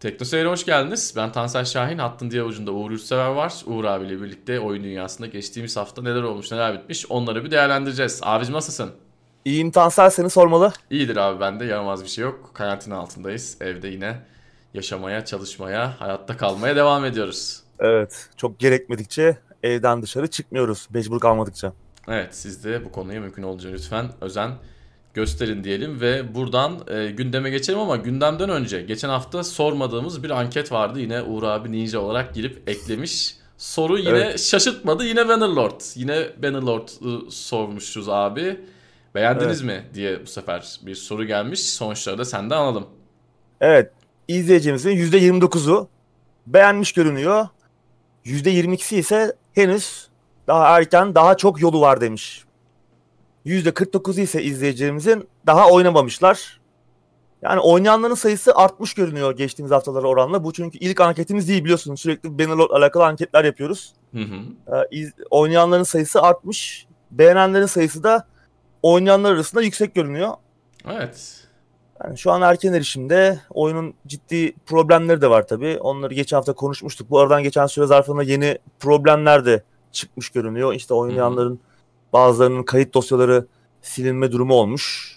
Tekno Seyir'e hoş geldiniz. Ben Tansel Şahin. Hattın diğer ucunda Uğur Yurtsever var. Uğur abiyle birlikte oyun dünyasında geçtiğimiz hafta neler olmuş, neler bitmiş onları bir değerlendireceğiz. Abicim nasılsın? İyiyim Tansel seni sormalı. İyidir abi bende yaramaz bir şey yok. Karantina altındayız. Evde yine yaşamaya, çalışmaya, hayatta kalmaya devam ediyoruz. Evet çok gerekmedikçe evden dışarı çıkmıyoruz mecbur kalmadıkça. Evet siz de bu konuya mümkün olduğunca lütfen özen gösterin diyelim ve buradan e, gündeme geçelim ama gündemden önce geçen hafta sormadığımız bir anket vardı. Yine Uğur abi ninja olarak girip eklemiş. Soru yine evet. şaşırtmadı. Yine Bannerlord. Yine Bannerlord'u sormuşuz abi. Beğendiniz evet. mi diye bu sefer bir soru gelmiş. Sonuçları da senden alalım. Evet. İzleyicimizin %29'u beğenmiş görünüyor. %22'si ise henüz daha erken daha çok yolu var demiş. %49'u ise izleyicilerimizin daha oynamamışlar. Yani oynayanların sayısı artmış görünüyor geçtiğimiz haftalara oranla. Bu çünkü ilk anketimiz değil biliyorsunuz. Sürekli Bannerlord alakalı anketler yapıyoruz. Hı hı. Ee, iz, oynayanların sayısı artmış. Beğenenlerin sayısı da oynayanlar arasında yüksek görünüyor. Evet. Yani şu an erken erişimde oyunun ciddi problemleri de var tabii. Onları geçen hafta konuşmuştuk. Bu aradan geçen süre zarfında yeni problemler de çıkmış görünüyor. İşte oynayanların hı Bazılarının kayıt dosyaları silinme durumu olmuş.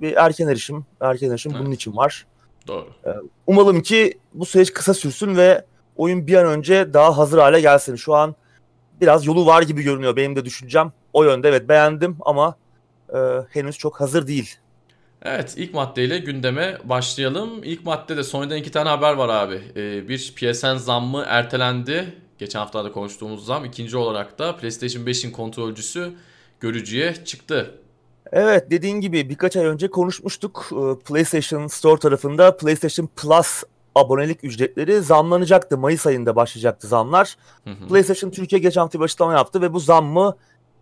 Bir erken erişim, erken erişim evet. bunun için var. Doğru. Ee, umalım ki bu süreç kısa sürsün ve oyun bir an önce daha hazır hale gelsin. Şu an biraz yolu var gibi görünüyor benim de düşüncem. O yönde evet beğendim ama e, henüz çok hazır değil. Evet ilk maddeyle gündeme başlayalım. İlk maddede Sony'den iki tane haber var abi. Ee, bir PSN zammı ertelendi. Geçen haftada konuştuğumuz zam. ikinci olarak da PlayStation 5'in kontrolcüsü görücüye çıktı. Evet dediğin gibi birkaç ay önce konuşmuştuk. Ee, PlayStation Store tarafında PlayStation Plus abonelik ücretleri zamlanacaktı. Mayıs ayında başlayacaktı zamlar. Hı hı. PlayStation Türkiye geçen hafta bir açıklama yaptı ve bu zammı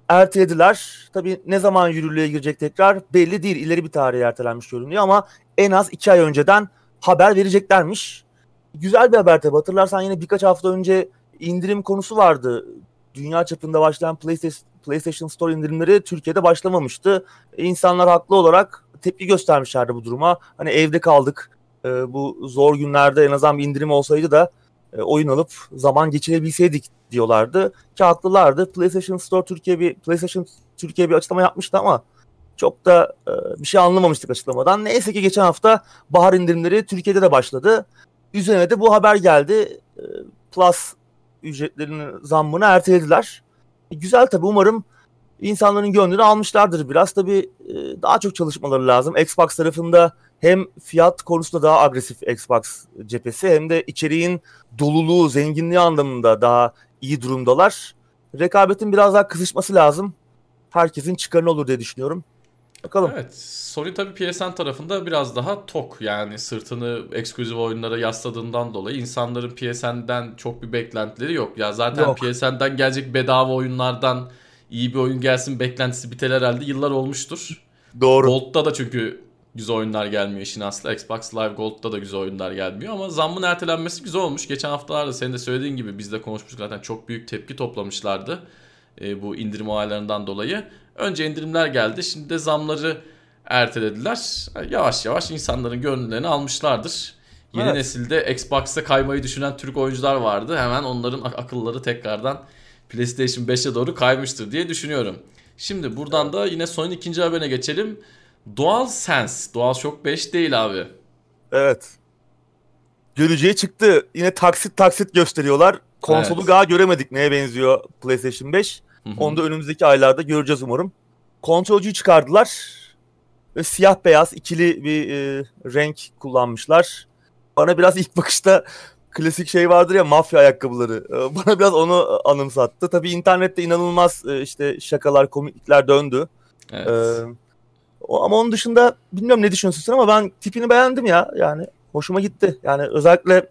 ertelediler. Tabii ne zaman yürürlüğe girecek tekrar belli değil. İleri bir tarihe ertelenmiş görünüyor ama en az iki ay önceden haber vereceklermiş. Güzel bir haber tabii. Hatırlarsan yine birkaç hafta önce indirim konusu vardı. Dünya çapında başlayan PlayStation, Store indirimleri Türkiye'de başlamamıştı. İnsanlar haklı olarak tepki göstermişlerdi bu duruma. Hani evde kaldık. E, bu zor günlerde en azından bir indirim olsaydı da e, oyun alıp zaman geçirebilseydik diyorlardı. Ki haklılardı. PlayStation Store Türkiye bir PlayStation Türkiye bir açıklama yapmıştı ama çok da e, bir şey anlamamıştık açıklamadan. Neyse ki geçen hafta bahar indirimleri Türkiye'de de başladı. Üzerine de bu haber geldi. E, Plus ücretlerinin zammını ertelediler. E, güzel tabii umarım insanların gönlünü almışlardır biraz. Tabii e, daha çok çalışmaları lazım. Xbox tarafında hem fiyat konusunda daha agresif Xbox cephesi hem de içeriğin doluluğu, zenginliği anlamında daha iyi durumdalar. Rekabetin biraz daha kızışması lazım. Herkesin çıkarını olur diye düşünüyorum. Bakalım. Evet. Sony tabii PSN tarafında biraz daha tok. Yani sırtını ekskluzif oyunlara yasladığından dolayı insanların PSN'den çok bir beklentileri yok. Ya zaten yok. PSN'den gelecek bedava oyunlardan iyi bir oyun gelsin beklentisi biter herhalde yıllar olmuştur. Doğru. Gold'da da çünkü güzel oyunlar gelmiyor işin aslı. Xbox Live Gold'da da güzel oyunlar gelmiyor ama zammın ertelenmesi güzel olmuş. Geçen haftalarda senin de söylediğin gibi biz de konuşmuştuk zaten çok büyük tepki toplamışlardı. E, bu indirim olaylarından dolayı. Önce indirimler geldi. Şimdi de zamları ertelediler. Yavaş yavaş insanların gönüllerini almışlardır. Yeni evet. nesilde Xbox'a kaymayı düşünen Türk oyuncular vardı. Hemen onların akılları tekrardan PlayStation 5'e doğru kaymıştır diye düşünüyorum. Şimdi buradan da yine Sony'nin ikinci haberine geçelim. DualSense. DualShock 5 değil abi. Evet. Göreceği çıktı. Yine taksit taksit gösteriyorlar. Konsolu evet. daha göremedik neye benziyor PlayStation 5. Hı Onu da önümüzdeki aylarda göreceğiz umarım. Kontrolcüyü çıkardılar. Ve siyah beyaz ikili bir e, renk kullanmışlar. Bana biraz ilk bakışta klasik şey vardır ya mafya ayakkabıları. E, bana biraz onu anımsattı. Tabii internette inanılmaz e, işte şakalar, komiklikler döndü. Evet. E, ama onun dışında bilmiyorum ne düşünüyorsun ama ben tipini beğendim ya. Yani hoşuma gitti. Yani özellikle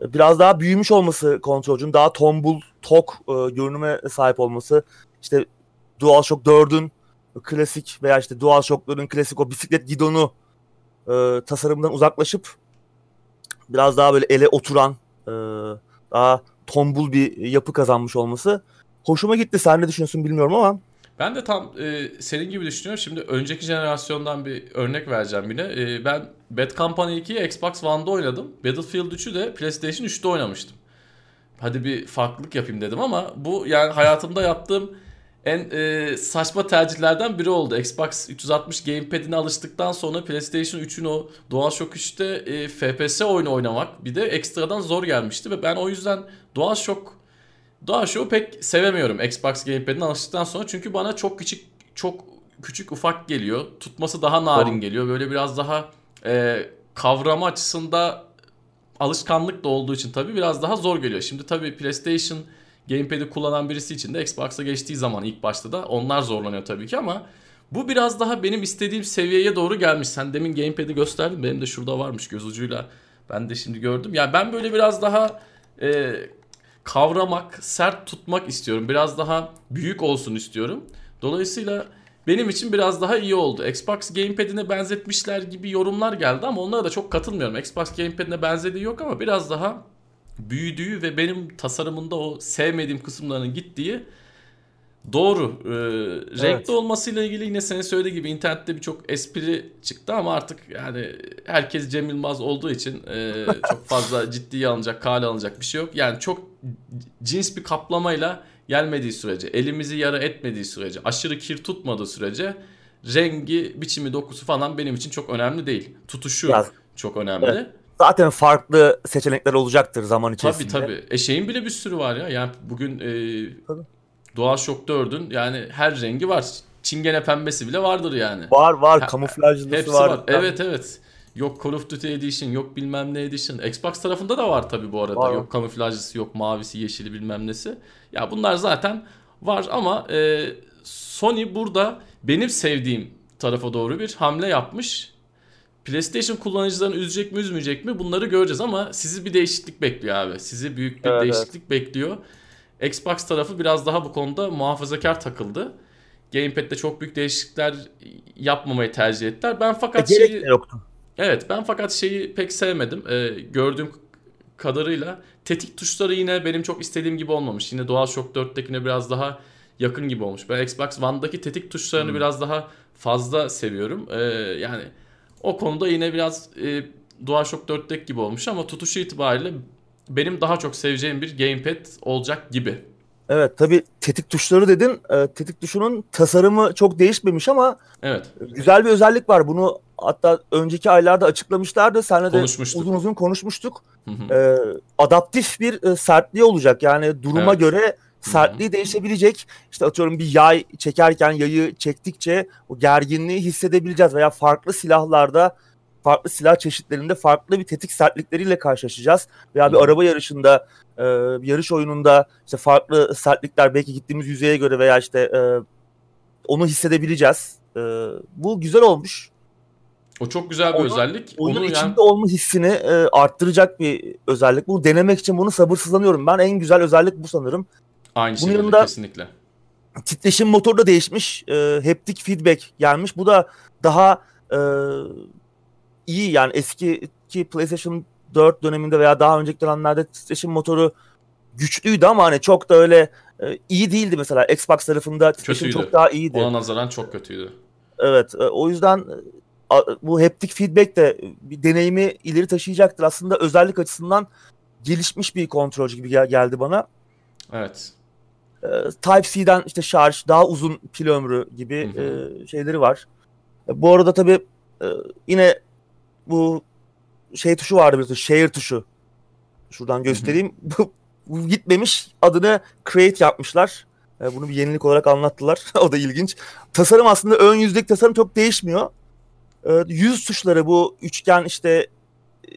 biraz daha büyümüş olması kontrolcünün daha tombul, tok e, görünüme sahip olması. İşte DualShock 4'ün klasik veya işte DualShock'ların klasik o bisiklet gidonu e, tasarımından uzaklaşıp biraz daha böyle ele oturan e, daha tombul bir yapı kazanmış olması hoşuma gitti. Sen ne düşünüyorsun bilmiyorum ama. Ben de tam e, senin gibi düşünüyorum. Şimdi önceki jenerasyondan bir örnek vereceğim yine. E, ben Bad Company 2'yi Xbox One'da oynadım. Battlefield 3'ü de PlayStation 3'te oynamıştım. Hadi bir farklılık yapayım dedim ama bu yani hayatımda yaptığım en e, saçma tercihlerden biri oldu. Xbox 360 gamepad'ine alıştıktan sonra PlayStation 3'ün o DualShock 3'te e, FPS oyunu oynamak bir de ekstradan zor gelmişti ve ben o yüzden DualShock DualShock'u pek sevemiyorum Xbox gamepad'ine alıştıktan sonra çünkü bana çok küçük çok küçük ufak geliyor. Tutması daha narin geliyor. Böyle biraz daha e, kavrama açısında alışkanlık da olduğu için tabii biraz daha zor geliyor. Şimdi tabii PlayStation Gamepad'i kullanan birisi için de Xbox'a geçtiği zaman ilk başta da onlar zorlanıyor tabii ki ama bu biraz daha benim istediğim seviyeye doğru gelmiş. Sen demin Gamepad'i gösterdin. Benim de şurada varmış göz ucuyla. Ben de şimdi gördüm. Yani ben böyle biraz daha e, kavramak, sert tutmak istiyorum. Biraz daha büyük olsun istiyorum. Dolayısıyla benim için biraz daha iyi oldu. Xbox Gamepad'ine benzetmişler gibi yorumlar geldi ama onlara da çok katılmıyorum. Xbox Gamepad'ine benzediği yok ama biraz daha büyüdüğü ve benim tasarımında o sevmediğim kısımların gittiği doğru. Ee, renkli evet. olmasıyla ilgili yine senin söylediği gibi internette birçok espri çıktı ama artık yani herkes Cem Yılmaz olduğu için e, çok fazla ciddiye alınacak, kale alınacak bir şey yok. Yani çok cins bir kaplamayla gelmediği sürece, elimizi yara etmediği sürece, aşırı kir tutmadığı sürece rengi, biçimi, dokusu falan benim için çok önemli değil. Tutuşu ya, çok önemli. Evet zaten farklı seçenekler olacaktır zaman içerisinde. Tabii tabii. E şeyin bile bir sürü var ya. Yani bugün e, tabii. DualShock 4'ün yani her rengi var. Çingene pembesi bile vardır yani. Var var. Ha, Kamuflajlısı var. var. Evet evet. Yok Call of Duty Edition, yok bilmem ne Edition. Xbox tarafında da var tabii bu arada. Var. Yok kamuflajlısı, yok mavisi, yeşili bilmem nesi. Ya bunlar zaten var ama e, Sony burada benim sevdiğim tarafa doğru bir hamle yapmış. PlayStation kullanıcılarını üzecek mi üzmeyecek mi bunları göreceğiz ama sizi bir değişiklik bekliyor abi. Sizi büyük bir evet, değişiklik evet. bekliyor. Xbox tarafı biraz daha bu konuda muhafazakar takıldı. Gamepad'de çok büyük değişiklikler yapmamayı tercih ettiler. Ben fakat e, şeyi yoktu. Evet, ben fakat şeyi pek sevmedim. Ee, gördüğüm kadarıyla tetik tuşları yine benim çok istediğim gibi olmamış. Yine DualShock 4'tekine biraz daha yakın gibi olmuş. Ben Xbox One'daki tetik tuşlarını hmm. biraz daha fazla seviyorum. Ee, yani o konuda yine biraz e, DualShock 4'teki gibi olmuş ama tutuşu itibariyle benim daha çok seveceğim bir gamepad olacak gibi. Evet tabi tetik tuşları dedin. E, tetik tuşunun tasarımı çok değişmemiş ama evet. güzel bir özellik var. Bunu hatta önceki aylarda açıklamışlardı. Seninle de uzun uzun konuşmuştuk. Hı hı. E, adaptif bir e, sertliği olacak. Yani duruma evet. göre sertliği değişebilecek. İşte atıyorum bir yay çekerken yayı çektikçe o gerginliği hissedebileceğiz veya farklı silahlarda farklı silah çeşitlerinde farklı bir tetik sertlikleriyle karşılaşacağız. Veya bir araba yarışında, e, yarış oyununda işte farklı sertlikler belki gittiğimiz yüzeye göre veya işte e, onu hissedebileceğiz. E, bu güzel olmuş. O çok güzel bir onun, özellik. Onun Onu içinde yani... olma hissini e, arttıracak bir özellik. Bunu denemek için bunu sabırsızlanıyorum. Ben en güzel özellik bu sanırım. Aynı Bunun şekilde kesinlikle. Titreşim motoru da değişmiş. E, haptic feedback gelmiş. Bu da daha e, iyi yani eski ki PlayStation 4 döneminde veya daha önceki dönemlerde titreşim motoru güçlüydü ama hani çok da öyle e, iyi değildi mesela. Xbox tarafında titreşim çok daha iyiydi. Ona nazaran çok kötüydü. Evet. E, o yüzden e, bu haptic feedback de bir deneyimi ileri taşıyacaktır. Aslında özellik açısından gelişmiş bir kontrolcü gibi geldi bana. Evet. E, Type-C'den işte şarj, daha uzun pil ömrü gibi. E, şeyleri var. E, bu arada tabii e, yine bu şey tuşu vardı bir share tuşu. Şuradan göstereyim. bu, bu gitmemiş. Adını create yapmışlar. E, bunu bir yenilik olarak anlattılar. o da ilginç. Tasarım aslında ön yüzdeki tasarım çok değişmiyor. E, yüz tuşları bu üçgen işte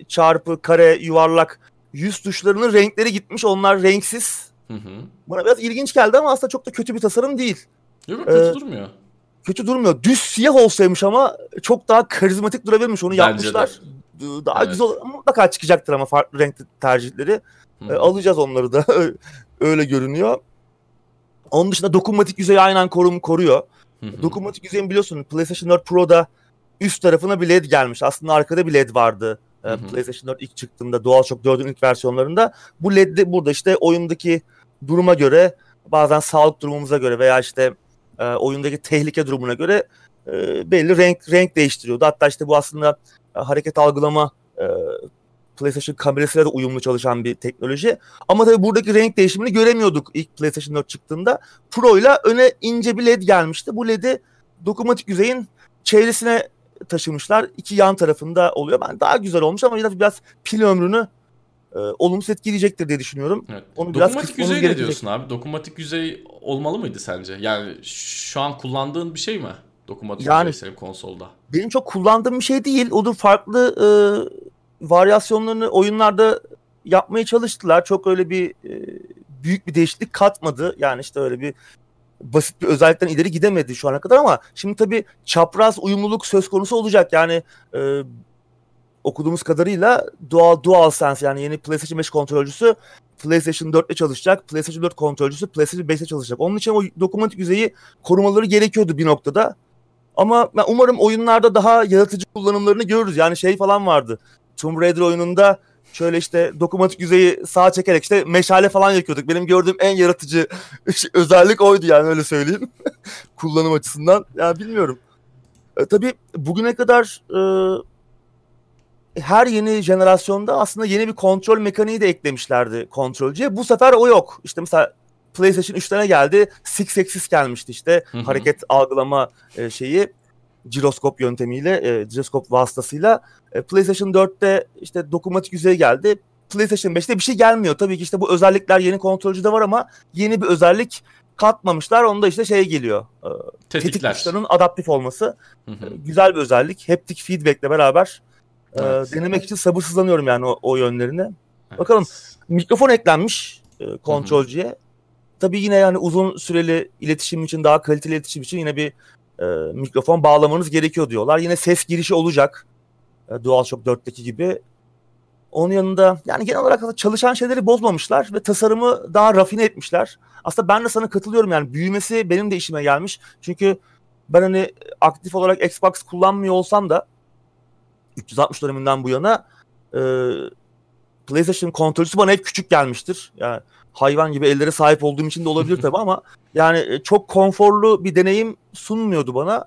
çarpı, kare, yuvarlak yüz tuşlarının renkleri gitmiş. Onlar renksiz. Hı hı. Bana biraz ilginç geldi ama aslında çok da kötü bir tasarım değil. Yok kötü ee, durmuyor. Kötü durmuyor. Düz siyah olsaymış ama çok daha karizmatik durabilirmiş. Onu Bence yapmışlar. De. Daha evet. güzel mutlaka çıkacaktır ama farklı renk tercihleri. Ee, alacağız onları da. Öyle görünüyor. Onun dışında dokunmatik yüzeyi aynen korum koruyor. Dokunmatik yüzeyin biliyorsun PlayStation 4 Pro'da üst tarafına bir LED gelmiş. Aslında arkada bir LED vardı. Hı. PlayStation 4 ilk çıktığında DualShock 4'ün ilk versiyonlarında. Bu LED de burada işte oyundaki duruma göre bazen sağlık durumumuza göre veya işte e, oyundaki tehlike durumuna göre e, belli renk renk değiştiriyordu. Hatta işte bu aslında e, hareket algılama e, PlayStation kamerasıyla da uyumlu çalışan bir teknoloji. Ama tabii buradaki renk değişimini göremiyorduk ilk PlayStation 4 çıktığında. Pro ile öne ince bir led gelmişti. Bu ledi dokunmatik yüzeyin çevresine taşımışlar. İki yan tarafında oluyor. Ben daha güzel olmuş ama biraz pil ömrünü e, olumsuz etkileyecektir diye düşünüyorum. Evet. Onu Dokunmatik biraz yüzey ne diyorsun abi? Dokunmatik yüzey olmalı mıydı sence? Yani şu an kullandığın bir şey mi? Dokunmatik yani, yüzey senin konsolda. Benim çok kullandığım bir şey değil. Onun farklı e, varyasyonlarını oyunlarda yapmaya çalıştılar. Çok öyle bir e, büyük bir değişiklik katmadı. Yani işte öyle bir basit bir özellikten ileri gidemedi şu ana kadar ama şimdi tabii çapraz uyumluluk söz konusu olacak. Yani e, okuduğumuz kadarıyla Dual DualSense yani yeni PlayStation 5 kontrolcüsü PlayStation 4 ile çalışacak. PlayStation 4 kontrolcüsü PlayStation 5 ile çalışacak. Onun için o dokunmatik yüzeyi korumaları gerekiyordu bir noktada. Ama ben umarım oyunlarda daha yaratıcı kullanımlarını görürüz. Yani şey falan vardı. Tomb Raider oyununda şöyle işte dokunmatik yüzeyi sağa çekerek işte meşale falan yakıyorduk. Benim gördüğüm en yaratıcı özellik oydu yani öyle söyleyeyim. Kullanım açısından. Ya yani bilmiyorum. E, tabii bugüne kadar e, her yeni jenerasyonda aslında yeni bir kontrol mekaniği de eklemişlerdi kontrolcüye. Bu sefer o yok. İşte mesela PlayStation 3'lere geldi. Six Axis gelmişti işte. Hı hı. Hareket algılama e, şeyi jiroskop yöntemiyle, e, jiroskop vasıtasıyla. E, PlayStation 4'te işte dokunmatik yüzey geldi. PlayStation 5'te bir şey gelmiyor. Tabii ki işte bu özellikler yeni kontrolcüde var ama yeni bir özellik katmamışlar. Onda işte şey geliyor. E, tetik tuşlarının adaptif olması. Hı hı. E, güzel bir özellik. Haptic feedback'le beraber evet. e, denemek için sabırsızlanıyorum yani o, o yönlerine. Evet. Bakalım mikrofon eklenmiş e, kontrolcüye. Tabii yine yani uzun süreli iletişim için daha kaliteli iletişim için yine bir e, mikrofon bağlamanız gerekiyor diyorlar. Yine ses girişi olacak. E, DualShock 4'teki gibi. Onun yanında yani genel olarak çalışan şeyleri bozmamışlar ve tasarımı daha rafine etmişler. Aslında ben de sana katılıyorum yani büyümesi benim de işime gelmiş. Çünkü ben hani aktif olarak Xbox kullanmıyor olsam da 360 döneminden bu yana e, PlayStation kontrolcüsü bana hep küçük gelmiştir. Yani hayvan gibi ellere sahip olduğum için de olabilir tabii ama yani e, çok konforlu bir deneyim sunmuyordu bana.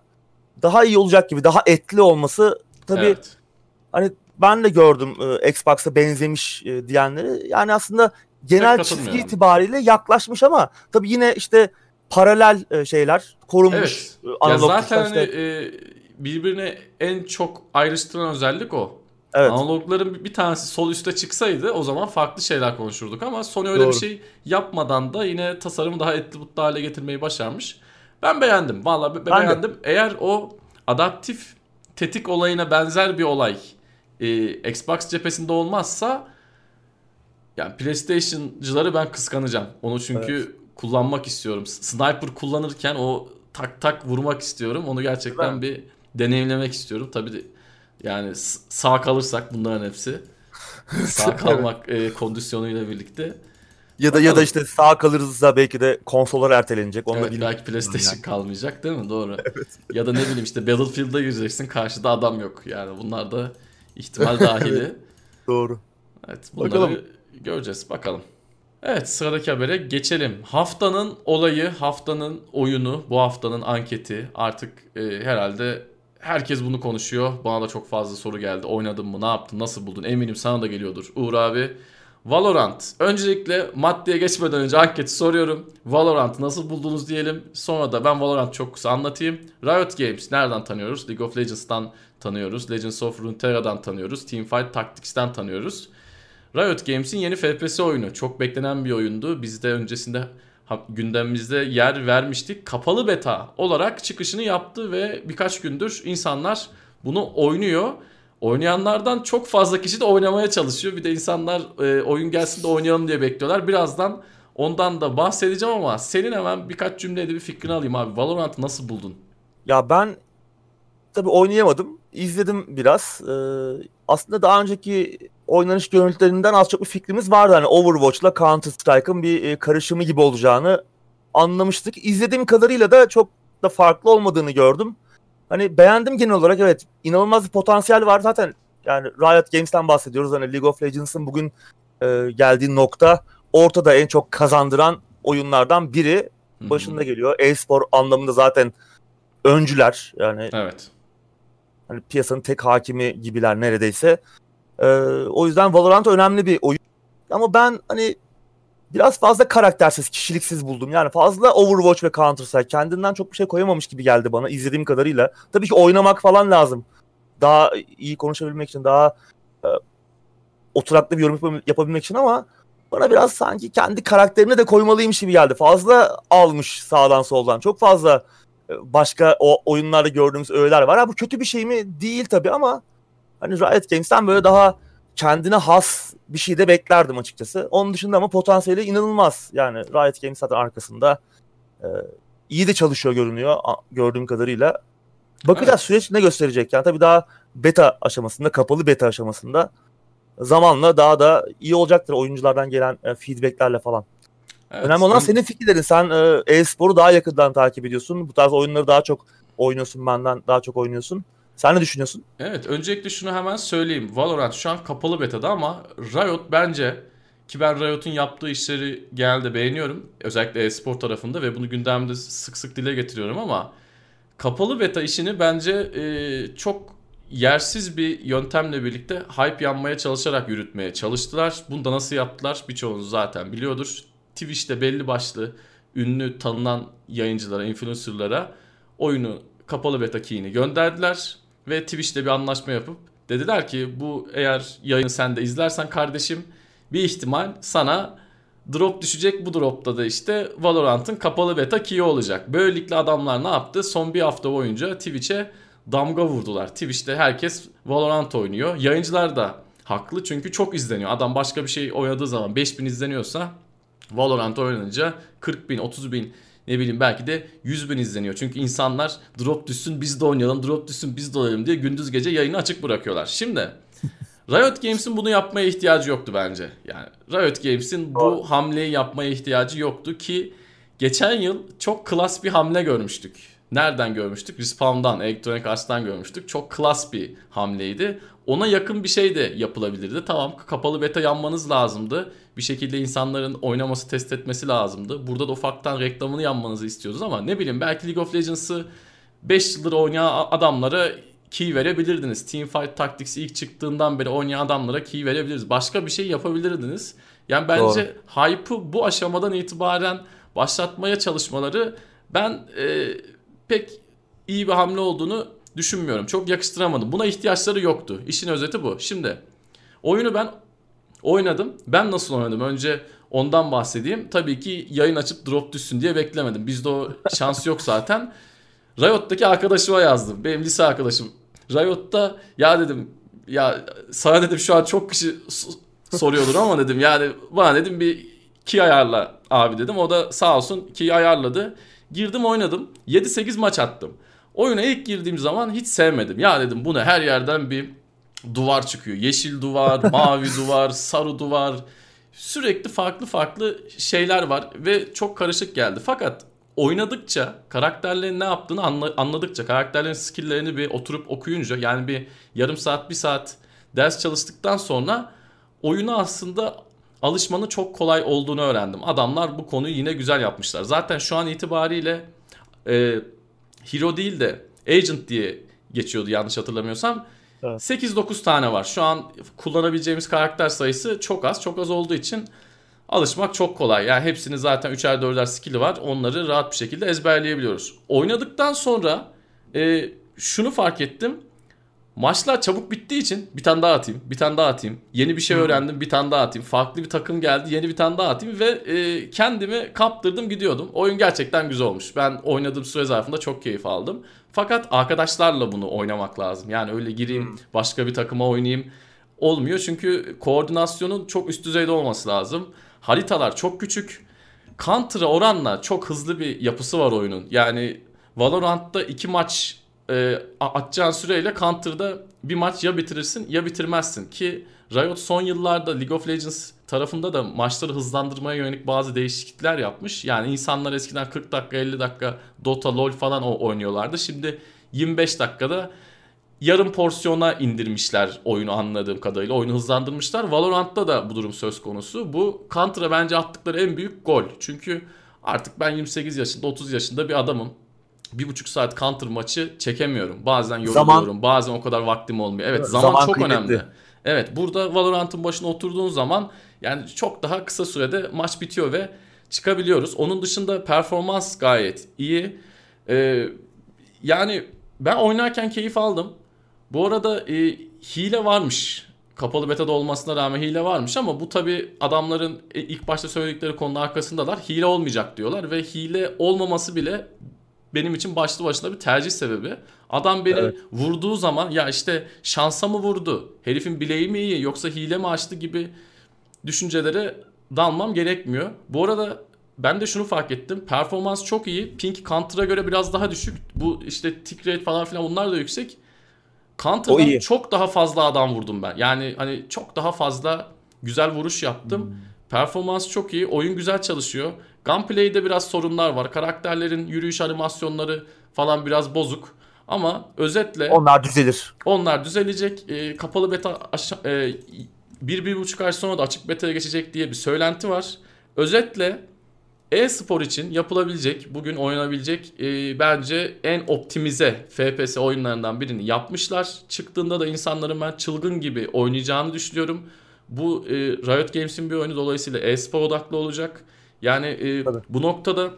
Daha iyi olacak gibi, daha etli olması tabii evet. hani ben de gördüm e, Xbox'a benzemiş e, diyenleri. Yani aslında genel çizgi itibariyle yaklaşmış ama tabii yine işte paralel e, şeyler korunmuş. Evet. Ya zaten işte. hani, e, birbirine en çok ayrıştıran özellik o. Evet. Analogların bir tanesi sol üste çıksaydı o zaman farklı şeyler konuşurduk ama Sony öyle Doğru. bir şey yapmadan da yine tasarımı daha etli mutlu hale getirmeyi başarmış. Ben beğendim. Vallahi be- ben beğendim. De. Eğer o adaptif tetik olayına benzer bir olay e, Xbox cephesinde olmazsa yani PlayStation'cıları ben kıskanacağım. Onu çünkü evet. kullanmak istiyorum. Sniper kullanırken o tak tak vurmak istiyorum. Onu gerçekten bir deneyimlemek istiyorum. Tabii yani sağ kalırsak bunların hepsi sağ kalmak e, kondisyonuyla birlikte. Ya da Bakalım. ya da işte sağ kalırsa belki de konsollar ertelenecek. Onu evet, belki PlayStation yani. kalmayacak değil mi? Doğru. evet. Ya da ne bileyim işte Battlefield'da gireceksin karşıda adam yok. Yani bunlar da ihtimal dahili. Doğru. Evet bunları Bakalım. göreceğiz. Bakalım. Evet sıradaki habere geçelim. Haftanın olayı, haftanın oyunu, bu haftanın anketi artık e, herhalde Herkes bunu konuşuyor. Bana da çok fazla soru geldi. Oynadın mı? Ne yaptın? Nasıl buldun? Eminim sana da geliyordur. Uğur abi. Valorant. Öncelikle maddeye geçmeden önce anketi soruyorum. Valorant nasıl buldunuz diyelim. Sonra da ben Valorant çok kısa anlatayım. Riot Games nereden tanıyoruz? League of Legends'tan tanıyoruz. Legends of Runeterra'dan tanıyoruz. Teamfight Tactics'ten tanıyoruz. Riot Games'in yeni FPS oyunu. Çok beklenen bir oyundu. Biz de öncesinde gündemimizde yer vermiştik. Kapalı beta olarak çıkışını yaptı ve birkaç gündür insanlar bunu oynuyor. Oynayanlardan çok fazla kişi de oynamaya çalışıyor. Bir de insanlar e, oyun gelsin de oynayalım diye bekliyorlar. Birazdan ondan da bahsedeceğim ama senin hemen birkaç cümlede bir fikrini alayım abi. Valorant'ı nasıl buldun? Ya ben tabii oynayamadım. İzledim biraz. Ee, aslında daha önceki oynanış görüntülerinden az çok bir fikrimiz vardı. Hani Overwatch'la Counter Strike'ın bir e, karışımı gibi olacağını anlamıştık. İzlediğim kadarıyla da çok da farklı olmadığını gördüm. Hani beğendim genel olarak evet. inanılmaz bir potansiyel var zaten. Yani Riot Games'ten bahsediyoruz. Hani League of Legends'ın bugün e, geldiği nokta ortada en çok kazandıran oyunlardan biri. başında geliyor. E-spor anlamında zaten öncüler yani. Evet. Hani piyasanın tek hakimi gibiler neredeyse. Ee, o yüzden Valorant önemli bir oyun. Ama ben hani biraz fazla karaktersiz, kişiliksiz buldum. Yani fazla Overwatch ve Counter Strike kendinden çok bir şey koyamamış gibi geldi bana izlediğim kadarıyla. Tabii ki oynamak falan lazım. Daha iyi konuşabilmek için, daha e, oturaklı bir yorum yapabilmek için ama bana biraz sanki kendi karakterini de koymalıymış gibi geldi. Fazla almış sağdan soldan. Çok fazla e, başka o oyunlarda gördüğümüz öğeler var. Ha, bu kötü bir şey mi? Değil tabii ama hani Riot Games'ten böyle daha kendine has bir şey de beklerdim açıkçası. Onun dışında ama potansiyeli inanılmaz. Yani Riot Games zaten arkasında e, iyi de çalışıyor görünüyor gördüğüm kadarıyla. Bakacağız evet. süreç ne gösterecek yani tabii daha beta aşamasında, kapalı beta aşamasında zamanla daha da iyi olacaktır oyunculardan gelen e, feedbacklerle falan. Evet, Önemli olan senin fikirlerin. Sen e, e-sporu daha yakından takip ediyorsun. Bu tarz oyunları daha çok oynuyorsun benden daha çok oynuyorsun. Sen ne düşünüyorsun? Evet öncelikle şunu hemen söyleyeyim. Valorant şu an kapalı beta'da ama Riot bence ki ben Riot'un yaptığı işleri genelde beğeniyorum. Özellikle e-spor tarafında ve bunu gündemde sık sık dile getiriyorum ama kapalı beta işini bence e, çok yersiz bir yöntemle birlikte hype yanmaya çalışarak yürütmeye çalıştılar. Bunu da nasıl yaptılar birçoğunuz zaten biliyordur. Twitch'te belli başlı ünlü tanınan yayıncılara, influencerlara oyunu kapalı beta key'ini gönderdiler ve Twitch'te bir anlaşma yapıp dediler ki bu eğer yayını sen de izlersen kardeşim bir ihtimal sana drop düşecek. Bu dropta da işte Valorant'ın kapalı beta key olacak. Böylelikle adamlar ne yaptı? Son bir hafta boyunca Twitch'e damga vurdular. Twitch'te herkes Valorant oynuyor. Yayıncılar da haklı çünkü çok izleniyor. Adam başka bir şey oynadığı zaman 5000 izleniyorsa Valorant oynanınca 40 bin, 30 bin ne bileyim belki de 100 bin izleniyor. Çünkü insanlar drop düşsün biz de oynayalım, drop düşsün biz de oynayalım diye gündüz gece yayını açık bırakıyorlar. Şimdi Riot Games'in bunu yapmaya ihtiyacı yoktu bence. Yani Riot Games'in bu hamleyi yapmaya ihtiyacı yoktu ki geçen yıl çok klas bir hamle görmüştük. Nereden görmüştük? Respawn'dan, Electronic Arts'tan görmüştük. Çok klas bir hamleydi. Ona yakın bir şey de yapılabilirdi. Tamam kapalı beta yanmanız lazımdı. Bir şekilde insanların oynaması test etmesi lazımdı. Burada da ufaktan reklamını yanmanızı istiyoruz ama ne bileyim belki League of Legends'ı 5 yıldır oynayan adamlara key verebilirdiniz. Teamfight Tactics ilk çıktığından beri oynayan adamlara key verebiliriz. Başka bir şey yapabilirdiniz. Yani bence hype'ı bu aşamadan itibaren başlatmaya çalışmaları ben e, pek iyi bir hamle olduğunu düşünmüyorum. Çok yakıştıramadım. Buna ihtiyaçları yoktu. İşin özeti bu. Şimdi oyunu ben oynadım. Ben nasıl oynadım? Önce ondan bahsedeyim. Tabii ki yayın açıp drop düşsün diye beklemedim. Bizde o şans yok zaten. Riot'taki arkadaşıma yazdım. Benim lise arkadaşım. Riot'ta ya dedim ya sana dedim şu an çok kişi soruyordur ama dedim yani bana dedim bir key ayarla abi dedim. O da sağ olsun key ayarladı. Girdim oynadım. 7-8 maç attım. Oyuna ilk girdiğim zaman hiç sevmedim. Ya dedim bu ne her yerden bir duvar çıkıyor. Yeşil duvar, mavi duvar, sarı duvar. Sürekli farklı farklı şeyler var ve çok karışık geldi. Fakat oynadıkça, karakterlerin ne yaptığını anladıkça, karakterlerin skill'lerini bir oturup okuyunca yani bir yarım saat, bir saat ders çalıştıktan sonra oyunu aslında alışmanın çok kolay olduğunu öğrendim. Adamlar bu konuyu yine güzel yapmışlar. Zaten şu an itibariyle e, Hero değil de Agent diye geçiyordu yanlış hatırlamıyorsam. Evet. 8-9 tane var. Şu an kullanabileceğimiz karakter sayısı çok az. Çok az olduğu için alışmak çok kolay. Yani hepsinin zaten 3'er 4'er skill'i var. Onları rahat bir şekilde ezberleyebiliyoruz. Oynadıktan sonra e, şunu fark ettim. Maçlar çabuk bittiği için bir tane daha atayım, bir tane daha atayım. Yeni bir şey öğrendim, bir tane daha atayım. Farklı bir takım geldi, yeni bir tane daha atayım ve e, kendimi kaptırdım gidiyordum. Oyun gerçekten güzel olmuş. Ben oynadığım süre zarfında çok keyif aldım. Fakat arkadaşlarla bunu oynamak lazım. Yani öyle gireyim, başka bir takıma oynayayım olmuyor. Çünkü koordinasyonun çok üst düzeyde olması lazım. Haritalar çok küçük. Counter'a oranla çok hızlı bir yapısı var oyunun. Yani Valorant'ta iki maç e, atacağın süreyle Counter'da bir maç ya bitirirsin ya bitirmezsin ki Riot son yıllarda League of Legends tarafında da maçları hızlandırmaya yönelik bazı değişiklikler yapmış. Yani insanlar eskiden 40 dakika 50 dakika Dota, LoL falan oynuyorlardı. Şimdi 25 dakikada yarım porsiyona indirmişler oyunu anladığım kadarıyla. Oyunu hızlandırmışlar. Valorant'ta da bu durum söz konusu. Bu Counter'a bence attıkları en büyük gol. Çünkü Artık ben 28 yaşında 30 yaşında bir adamım. Bir buçuk saat counter maçı çekemiyorum. Bazen yoruluyorum. Zaman, bazen o kadar vaktim olmuyor. Evet zaman, zaman çok kıymetli. önemli. Evet burada Valorant'ın başına oturduğun zaman yani çok daha kısa sürede maç bitiyor ve çıkabiliyoruz. Onun dışında performans gayet iyi. Ee, yani ben oynarken keyif aldım. Bu arada e, hile varmış. Kapalı beta'da olmasına rağmen hile varmış ama bu tabi adamların e, ilk başta söyledikleri konunun arkasındalar. Hile olmayacak diyorlar ve hile olmaması bile benim için başlı başına bir tercih sebebi. Adam beni evet. vurduğu zaman ya işte şansa mı vurdu? Herifin bileği mi iyi yoksa hile mi açtı gibi düşüncelere dalmam gerekmiyor. Bu arada ben de şunu fark ettim. Performans çok iyi. Pink Counter'a göre biraz daha düşük. Bu işte tick rate falan filan bunlar da yüksek. Counter'dan çok daha fazla adam vurdum ben. Yani hani çok daha fazla güzel vuruş yaptım. Hmm. Performans çok iyi. Oyun güzel çalışıyor. Gunplay'de biraz sorunlar var. Karakterlerin yürüyüş animasyonları falan biraz bozuk. Ama özetle onlar düzelir. Onlar düzelecek. E, kapalı beta aşağı, e, bir, bir buçuk ay sonra da açık beta'ya geçecek diye bir söylenti var. Özetle e-spor için yapılabilecek, bugün oynanabilecek e, bence en optimize FPS oyunlarından birini yapmışlar. Çıktığında da insanların ben çılgın gibi oynayacağını düşünüyorum. Bu e, Riot Games'in bir oyunu dolayısıyla e-spor odaklı olacak. Yani e, bu noktada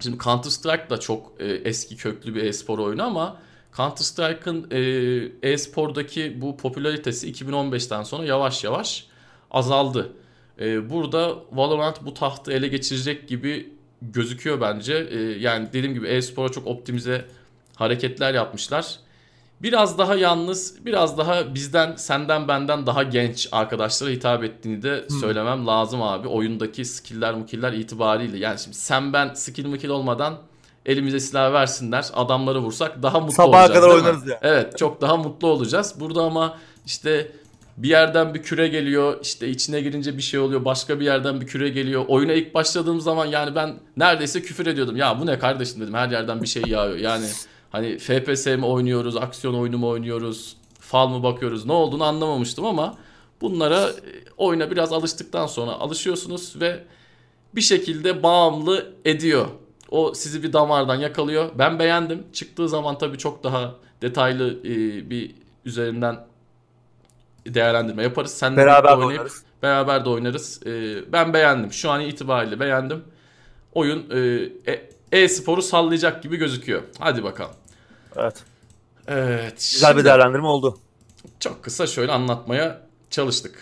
şimdi Counter Strike da çok e, eski köklü bir e-spor oyunu ama Counter Strike'ın e, e-spordaki bu popülaritesi 2015'ten sonra yavaş yavaş azaldı. E, burada Valorant bu tahtı ele geçirecek gibi gözüküyor bence. E, yani dediğim gibi e-spora çok optimize hareketler yapmışlar. Biraz daha yalnız, biraz daha bizden, senden, benden daha genç arkadaşlara hitap ettiğini de hmm. söylemem lazım abi. Oyundaki skill'ler, mukiller itibariyle. Yani şimdi sen ben skill mukil olmadan elimize silah versinler, adamları vursak daha mutlu Sabaha olacağız. Sabaha kadar oynarız ya. Evet, çok daha mutlu olacağız. Burada ama işte bir yerden bir küre geliyor işte içine girince bir şey oluyor başka bir yerden bir küre geliyor oyuna ilk başladığım zaman yani ben neredeyse küfür ediyordum ya bu ne kardeşim dedim her yerden bir şey yağıyor yani hani FPS mi oynuyoruz aksiyon oyunu mu oynuyoruz fal mı bakıyoruz ne olduğunu anlamamıştım ama bunlara e, oyuna biraz alıştıktan sonra alışıyorsunuz ve bir şekilde bağımlı ediyor. O sizi bir damardan yakalıyor. Ben beğendim. Çıktığı zaman tabii çok daha detaylı e, bir üzerinden değerlendirme yaparız. Sen beraber oynayıp oynarız. beraber de oynarız. Ee, ben beğendim. Şu an itibariyle beğendim. Oyun e, e, e-sporu sallayacak gibi gözüküyor. Hadi bakalım. Evet. Evet. Güzel bir değerlendirme oldu. Çok kısa şöyle anlatmaya çalıştık.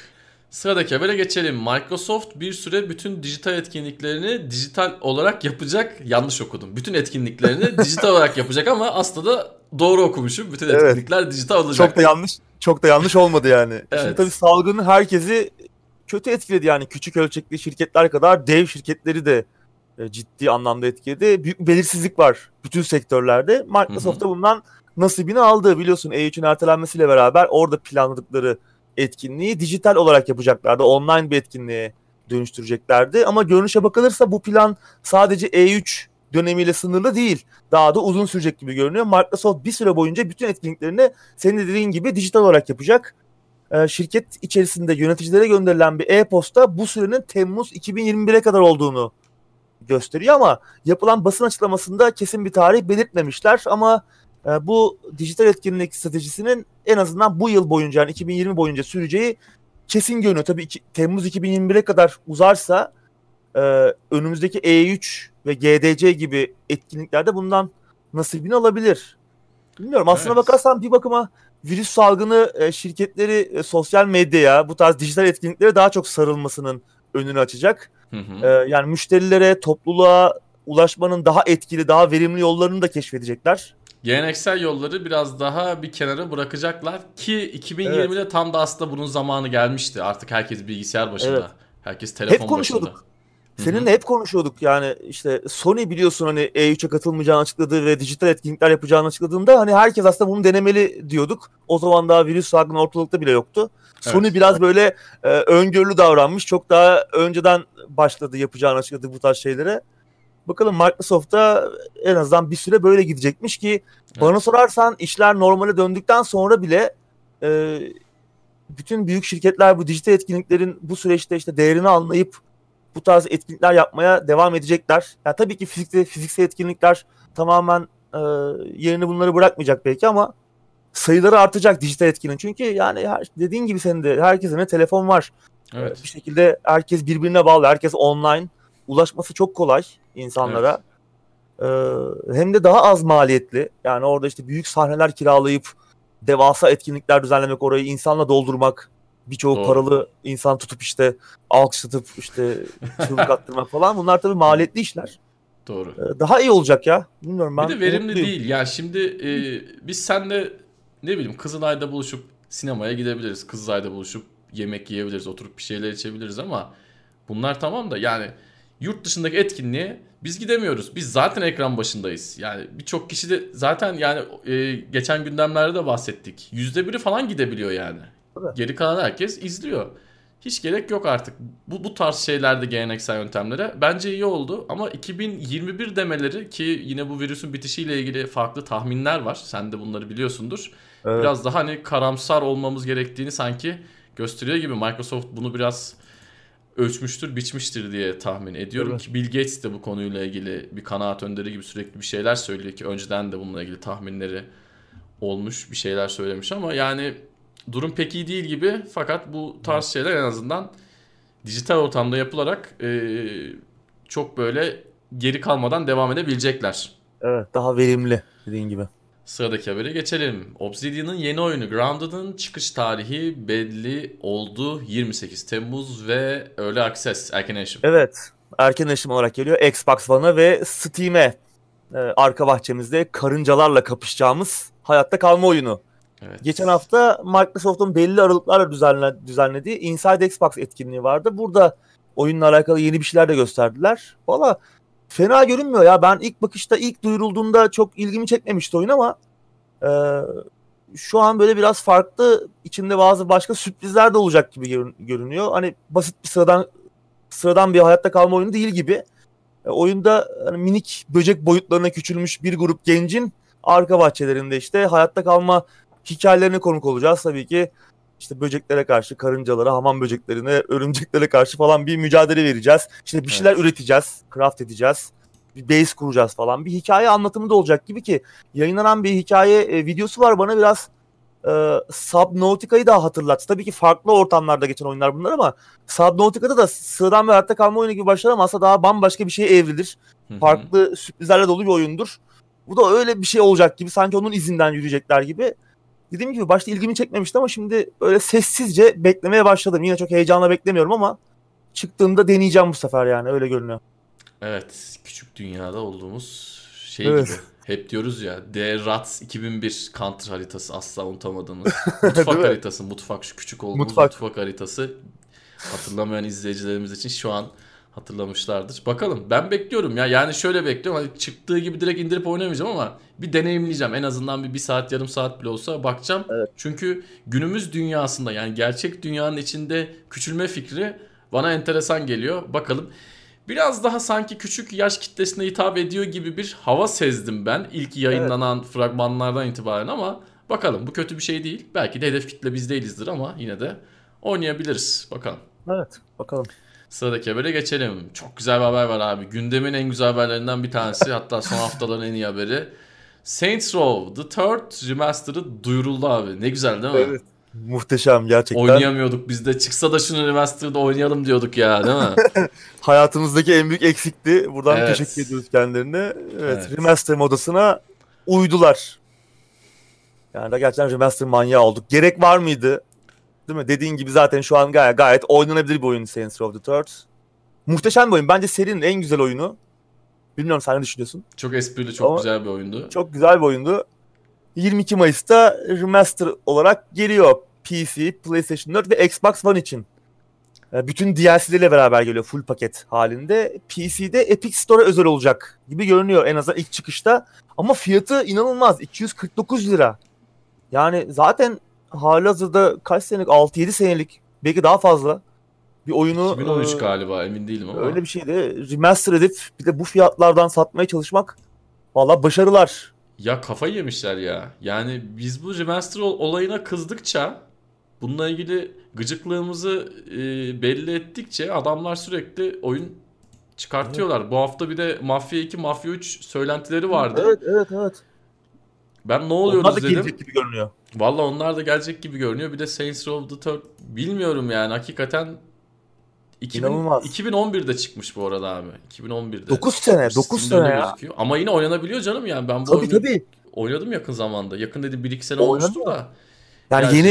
Sıradaki habere geçelim. Microsoft bir süre bütün dijital etkinliklerini dijital olarak yapacak. Yanlış okudum. Bütün etkinliklerini dijital olarak yapacak ama aslında doğru okumuşum. Bütün etkinlikler evet. dijital olacak. Çok da yanlış çok da yanlış olmadı yani. evet. Şimdi tabii salgını herkesi kötü etkiledi yani küçük ölçekli şirketler kadar dev şirketleri de e, ciddi anlamda etkiledi. Büyük bir belirsizlik var bütün sektörlerde. Microsoft da bundan nasibini aldı biliyorsun E3'ün ertelenmesiyle beraber orada planladıkları etkinliği dijital olarak yapacaklardı. Online bir etkinliğe dönüştüreceklerdi. Ama görünüşe bakılırsa bu plan sadece E3 dönemiyle sınırlı değil. Daha da uzun sürecek gibi görünüyor. Microsoft bir süre boyunca bütün etkinliklerini senin dediğin gibi dijital olarak yapacak. Ee, şirket içerisinde yöneticilere gönderilen bir e-posta bu sürenin Temmuz 2021'e kadar olduğunu gösteriyor ama yapılan basın açıklamasında kesin bir tarih belirtmemişler ama e, bu dijital etkinlik stratejisinin en azından bu yıl boyunca yani 2020 boyunca süreceği kesin görünüyor. Tabii iki, Temmuz 2021'e kadar uzarsa e, önümüzdeki E3 ve GDC gibi etkinliklerde bundan nasibini alabilir. Bilmiyorum aslına evet. bakarsan bir bakıma virüs salgını e, şirketleri e, sosyal medyaya bu tarz dijital etkinliklere daha çok sarılmasının önünü açacak. Hı hı. E, yani müşterilere, topluluğa ulaşmanın daha etkili, daha verimli yollarını da keşfedecekler. Geleneksel yolları biraz daha bir kenara bırakacaklar ki 2020'de evet. tam da aslında bunun zamanı gelmişti. Artık herkes bilgisayar başında. Evet. Herkes telefon Hep konuşuyorduk. başında. Seninle hep konuşuyorduk yani işte Sony biliyorsun hani E3'e katılmayacağını açıkladı ve dijital etkinlikler yapacağını açıkladığında hani herkes aslında bunu denemeli diyorduk. O zaman daha virüs salgını ortalıkta bile yoktu. Evet. Sony biraz böyle e, öngörülü davranmış. Çok daha önceden başladı yapacağını açıkladı bu tarz şeylere. Bakalım Microsoft'ta en azından bir süre böyle gidecekmiş ki evet. bana sorarsan işler normale döndükten sonra bile e, bütün büyük şirketler bu dijital etkinliklerin bu süreçte işte değerini anlayıp bu tarz etkinlikler yapmaya devam edecekler. Ya tabii ki fiziksel, fiziksel etkinlikler tamamen e, yerini bunları bırakmayacak belki ama sayıları artacak dijital etkinin. Çünkü yani her, dediğin gibi senin de herkesin de telefon var. Evet. Bir şekilde herkes birbirine bağlı. Herkes online. Ulaşması çok kolay insanlara. Evet. Ee, hem de daha az maliyetli. Yani orada işte büyük sahneler kiralayıp devasa etkinlikler düzenlemek, orayı insanla doldurmak, birçoğu paralı insan tutup işte alkışlatıp işte çığlık attırmak falan. Bunlar tabii maliyetli işler. Doğru. Ee, daha iyi olacak ya. Bilmiyorum ben. Bir de verimli mutluyum. değil. Ya şimdi e, biz senle ne bileyim Kızılay'da buluşup sinemaya gidebiliriz. Kızılay'da buluşup yemek yiyebiliriz, oturup bir şeyler içebiliriz ama bunlar tamam da yani yurt dışındaki etkinliğe biz gidemiyoruz. Biz zaten ekran başındayız. Yani birçok kişi de zaten yani e, geçen gündemlerde de bahsettik. Yüzde biri falan gidebiliyor yani. Geri kalan herkes izliyor. Hiç gerek yok artık. Bu, bu tarz şeylerde geleneksel yöntemlere. Bence iyi oldu ama 2021 demeleri ki yine bu virüsün bitişiyle ilgili farklı tahminler var. Sen de bunları biliyorsundur. Evet. Biraz daha hani karamsar olmamız gerektiğini sanki gösteriyor gibi. Microsoft bunu biraz ölçmüştür, biçmiştir diye tahmin ediyorum evet. ki Bill Gates de bu konuyla ilgili bir kanaat önderi gibi sürekli bir şeyler söylüyor ki önceden de bununla ilgili tahminleri olmuş, bir şeyler söylemiş ama yani durum pek iyi değil gibi fakat bu tarz şeyler en azından dijital ortamda yapılarak e, çok böyle geri kalmadan devam edebilecekler. Evet daha verimli dediğin gibi. Sıradaki habere geçelim. Obsidian'ın yeni oyunu Grounded'ın çıkış tarihi belli oldu. 28 Temmuz ve Early Access, erken erişim. Evet, erken erişim olarak geliyor. Xbox One'a ve Steam'e e, arka bahçemizde karıncalarla kapışacağımız hayatta kalma oyunu. Evet. Geçen hafta Microsoft'un belli aralıklarla düzenle, düzenlediği Inside Xbox etkinliği vardı. Burada oyunla alakalı yeni bir şeyler de gösterdiler. Valla fena görünmüyor ya. Ben ilk bakışta ilk duyurulduğunda çok ilgimi çekmemişti oyun ama e, şu an böyle biraz farklı içinde bazı başka sürprizler de olacak gibi görünüyor. Hani basit bir sıradan sıradan bir hayatta kalma oyunu değil gibi. E, oyunda hani minik böcek boyutlarına küçülmüş bir grup gencin arka bahçelerinde işte hayatta kalma hikayelerine konuk olacağız. Tabii ki işte böceklere karşı, karıncalara, hamam böceklerine, örümceklere karşı falan bir mücadele vereceğiz. İşte bir şeyler evet. üreteceğiz, craft edeceğiz. Bir base kuracağız falan. Bir hikaye anlatımı da olacak gibi ki yayınlanan bir hikaye e, videosu var bana biraz e, Subnautica'yı da hatırlattı. Tabii ki farklı ortamlarda geçen oyunlar bunlar ama Subnautica'da da sıradan bir hayatta kalma oyunu gibi başlar ama aslında daha bambaşka bir şeye evrilir. Farklı sürprizlerle dolu bir oyundur. Bu da öyle bir şey olacak gibi sanki onun izinden yürüyecekler gibi dediğim gibi başta ilgimi çekmemişti ama şimdi öyle sessizce beklemeye başladım. Yine çok heyecanla beklemiyorum ama çıktığında deneyeceğim bu sefer yani öyle görünüyor. Evet küçük dünyada olduğumuz şey evet. gibi. Hep diyoruz ya The Rats 2001 Counter haritası asla unutamadığımız. Mutfak haritası. Mutfak şu küçük olduğumuz mutfak. mutfak haritası. Hatırlamayan izleyicilerimiz için şu an hatırlamışlardır. Bakalım ben bekliyorum ya yani şöyle bekliyorum hani çıktığı gibi direkt indirip oynamayacağım ama bir deneyimleyeceğim. En azından bir, bir saat yarım saat bile olsa bakacağım. Evet. Çünkü günümüz dünyasında yani gerçek dünyanın içinde küçülme fikri bana enteresan geliyor. Bakalım. Biraz daha sanki küçük yaş kitlesine hitap ediyor gibi bir hava sezdim ben ilk yayınlanan evet. fragmanlardan itibaren ama bakalım bu kötü bir şey değil. Belki de hedef kitle biz değilizdir ama yine de oynayabiliriz. Bakalım. Evet bakalım. Sıradaki habere geçelim. Çok güzel bir haber var abi. Gündemin en güzel haberlerinden bir tanesi. hatta son haftaların en iyi haberi. Saints Row The Third Remastered'ı duyuruldu abi. Ne güzel değil mi? Evet. Muhteşem gerçekten. Oynayamıyorduk biz de. Çıksa da şunu Remastered'da oynayalım diyorduk ya değil mi? Hayatımızdaki en büyük eksikti. Buradan evet. teşekkür ediyoruz kendilerine. Evet, evet. Remaster modasına uydular. Yani da gerçekten remaster manyağı olduk. Gerek var mıydı? Değil mi? Dediğin gibi zaten şu an gayet, gayet oynanabilir bir oyun Saints Row the Third. Muhteşem bir oyun. Bence serinin en güzel oyunu. Bilmiyorum sen ne düşünüyorsun? Çok esprili, çok Ama güzel bir oyundu. Çok güzel bir oyundu. 22 Mayıs'ta remaster olarak geliyor. PC, PlayStation 4 ve Xbox One için. Bütün DLC'leriyle beraber geliyor full paket halinde. PC'de Epic Store'a özel olacak gibi görünüyor en azından ilk çıkışta. Ama fiyatı inanılmaz. 249 lira. Yani zaten halihazırda kaç senelik 6-7 senelik belki daha fazla bir oyunu 2013 e, galiba emin değilim ama. Öyle bir şeydi. Remaster edip bir de bu fiyatlardan satmaya çalışmak valla başarılar. Ya kafayı yemişler ya. Yani biz bu remaster olayına kızdıkça bununla ilgili gıcıklığımızı e, belli ettikçe adamlar sürekli oyun çıkartıyorlar. Evet. Bu hafta bir de Mafya 2, Mafya 3 söylentileri vardı. Evet, evet, evet. Ben ne oluyoruz onlar da dedim. gibi görünüyor. Valla onlar da gelecek gibi görünüyor. Bir de Saints Row the Third bilmiyorum yani hakikaten 2000, İnanılmaz. 2011'de çıkmış bu arada abi. 2011'de. 9 sene, 9 Steam'de sene ya. gözüküyor. Ama yine oynanabiliyor canım yani. Ben bu Tabii oyunu tabii. oynadım yakın zamanda. Yakın dedi 1-2 sene Oynadın olmuştur mı? da. Yani Yani- yeni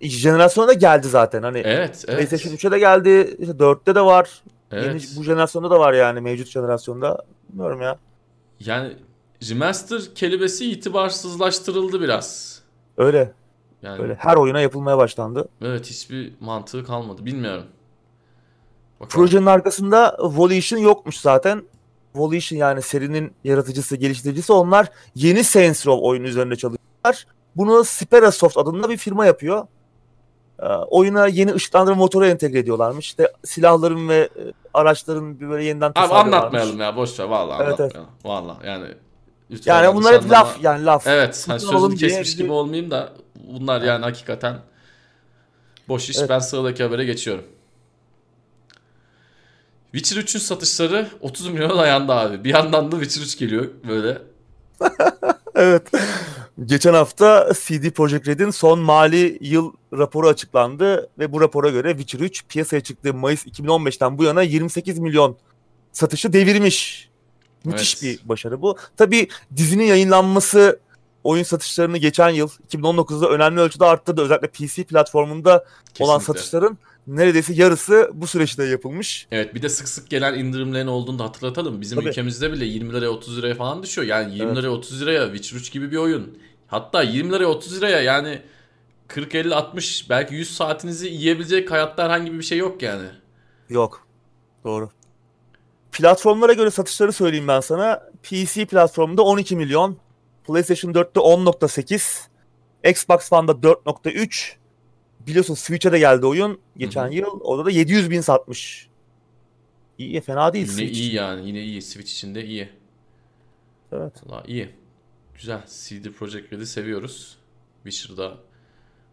e, jenerasyona da geldi zaten. Hani Evet, evet. PlayStation 3'e de geldi, işte 4'te de var. evet. Yeni, bu jenerasyonda da var yani mevcut jenerasyonda. Bilmiyorum ya. Yani remaster kelimesi itibarsızlaştırıldı biraz. Öyle. Yani Öyle her oyuna yapılmaya başlandı. evet hiçbir mantığı kalmadı. Bilmiyorum. Bakalım. Projenin arkasında Volition yokmuş zaten. Volition yani serinin yaratıcısı, geliştiricisi onlar yeni Saints Row oyunu üzerinde çalışıyorlar. Bunu Sperasoft adında bir firma yapıyor. Ee, oyuna yeni ışıklandırma motoru entegre ediyorlarmış. İşte silahların ve e, araçların bir böyle yeniden Abi tasarlıyorlarmış. anlatmayalım ya boş ver vallahi Evet, anlatmayalım. Vallahi yani lütfen Yani bunlar hep laf yani laf. Evet, hani sözünü diye kesmiş bizi- gibi olmayayım da bunlar yani hakikaten boş iş. Evet. Ben sıradaki habere geçiyorum. Witcher 3'ün satışları 30 milyona dayandı abi. Bir yandan da Witcher 3 geliyor böyle. Evet. Geçen hafta CD Projekt Red'in son mali yıl raporu açıklandı ve bu rapora göre Witcher 3 piyasaya çıktığı Mayıs 2015'ten bu yana 28 milyon satışı devirmiş. Müthiş Evet. bir başarı bu. Tabii dizinin yayınlanması oyun satışlarını geçen yıl 2019'da önemli ölçüde arttırdı. Özellikle PC platformunda olan Kesinlikle. satışların neredeyse yarısı bu süreçte yapılmış. Evet bir de sık sık gelen indirimlerin olduğunu da hatırlatalım. Bizim Tabii. ülkemizde bile 20 liraya 30 liraya falan düşüyor. Yani 20 Evet. liraya 30 liraya Witcher 3 gibi bir oyun. Hatta 20 liraya 30 liraya yani 40 50 60 belki 100 saatinizi yiyebilecek hayatta herhangi bir şey yok yani. Yok. Doğru. Platformlara göre satışları söyleyeyim ben sana. PC platformunda 12 milyon, PlayStation 4'te 10.8, Xbox One'da 4.3. Biliyorsun Switch'e de geldi oyun geçen Hı hı. yıl. Orada da 700 bin satmış. İyi, fena değil Yine Switch. iyi yani yine iyi Switch içinde iyi. Evet. Valla iyi. Güzel. CD Projekt Red'i seviyoruz. Witcher'da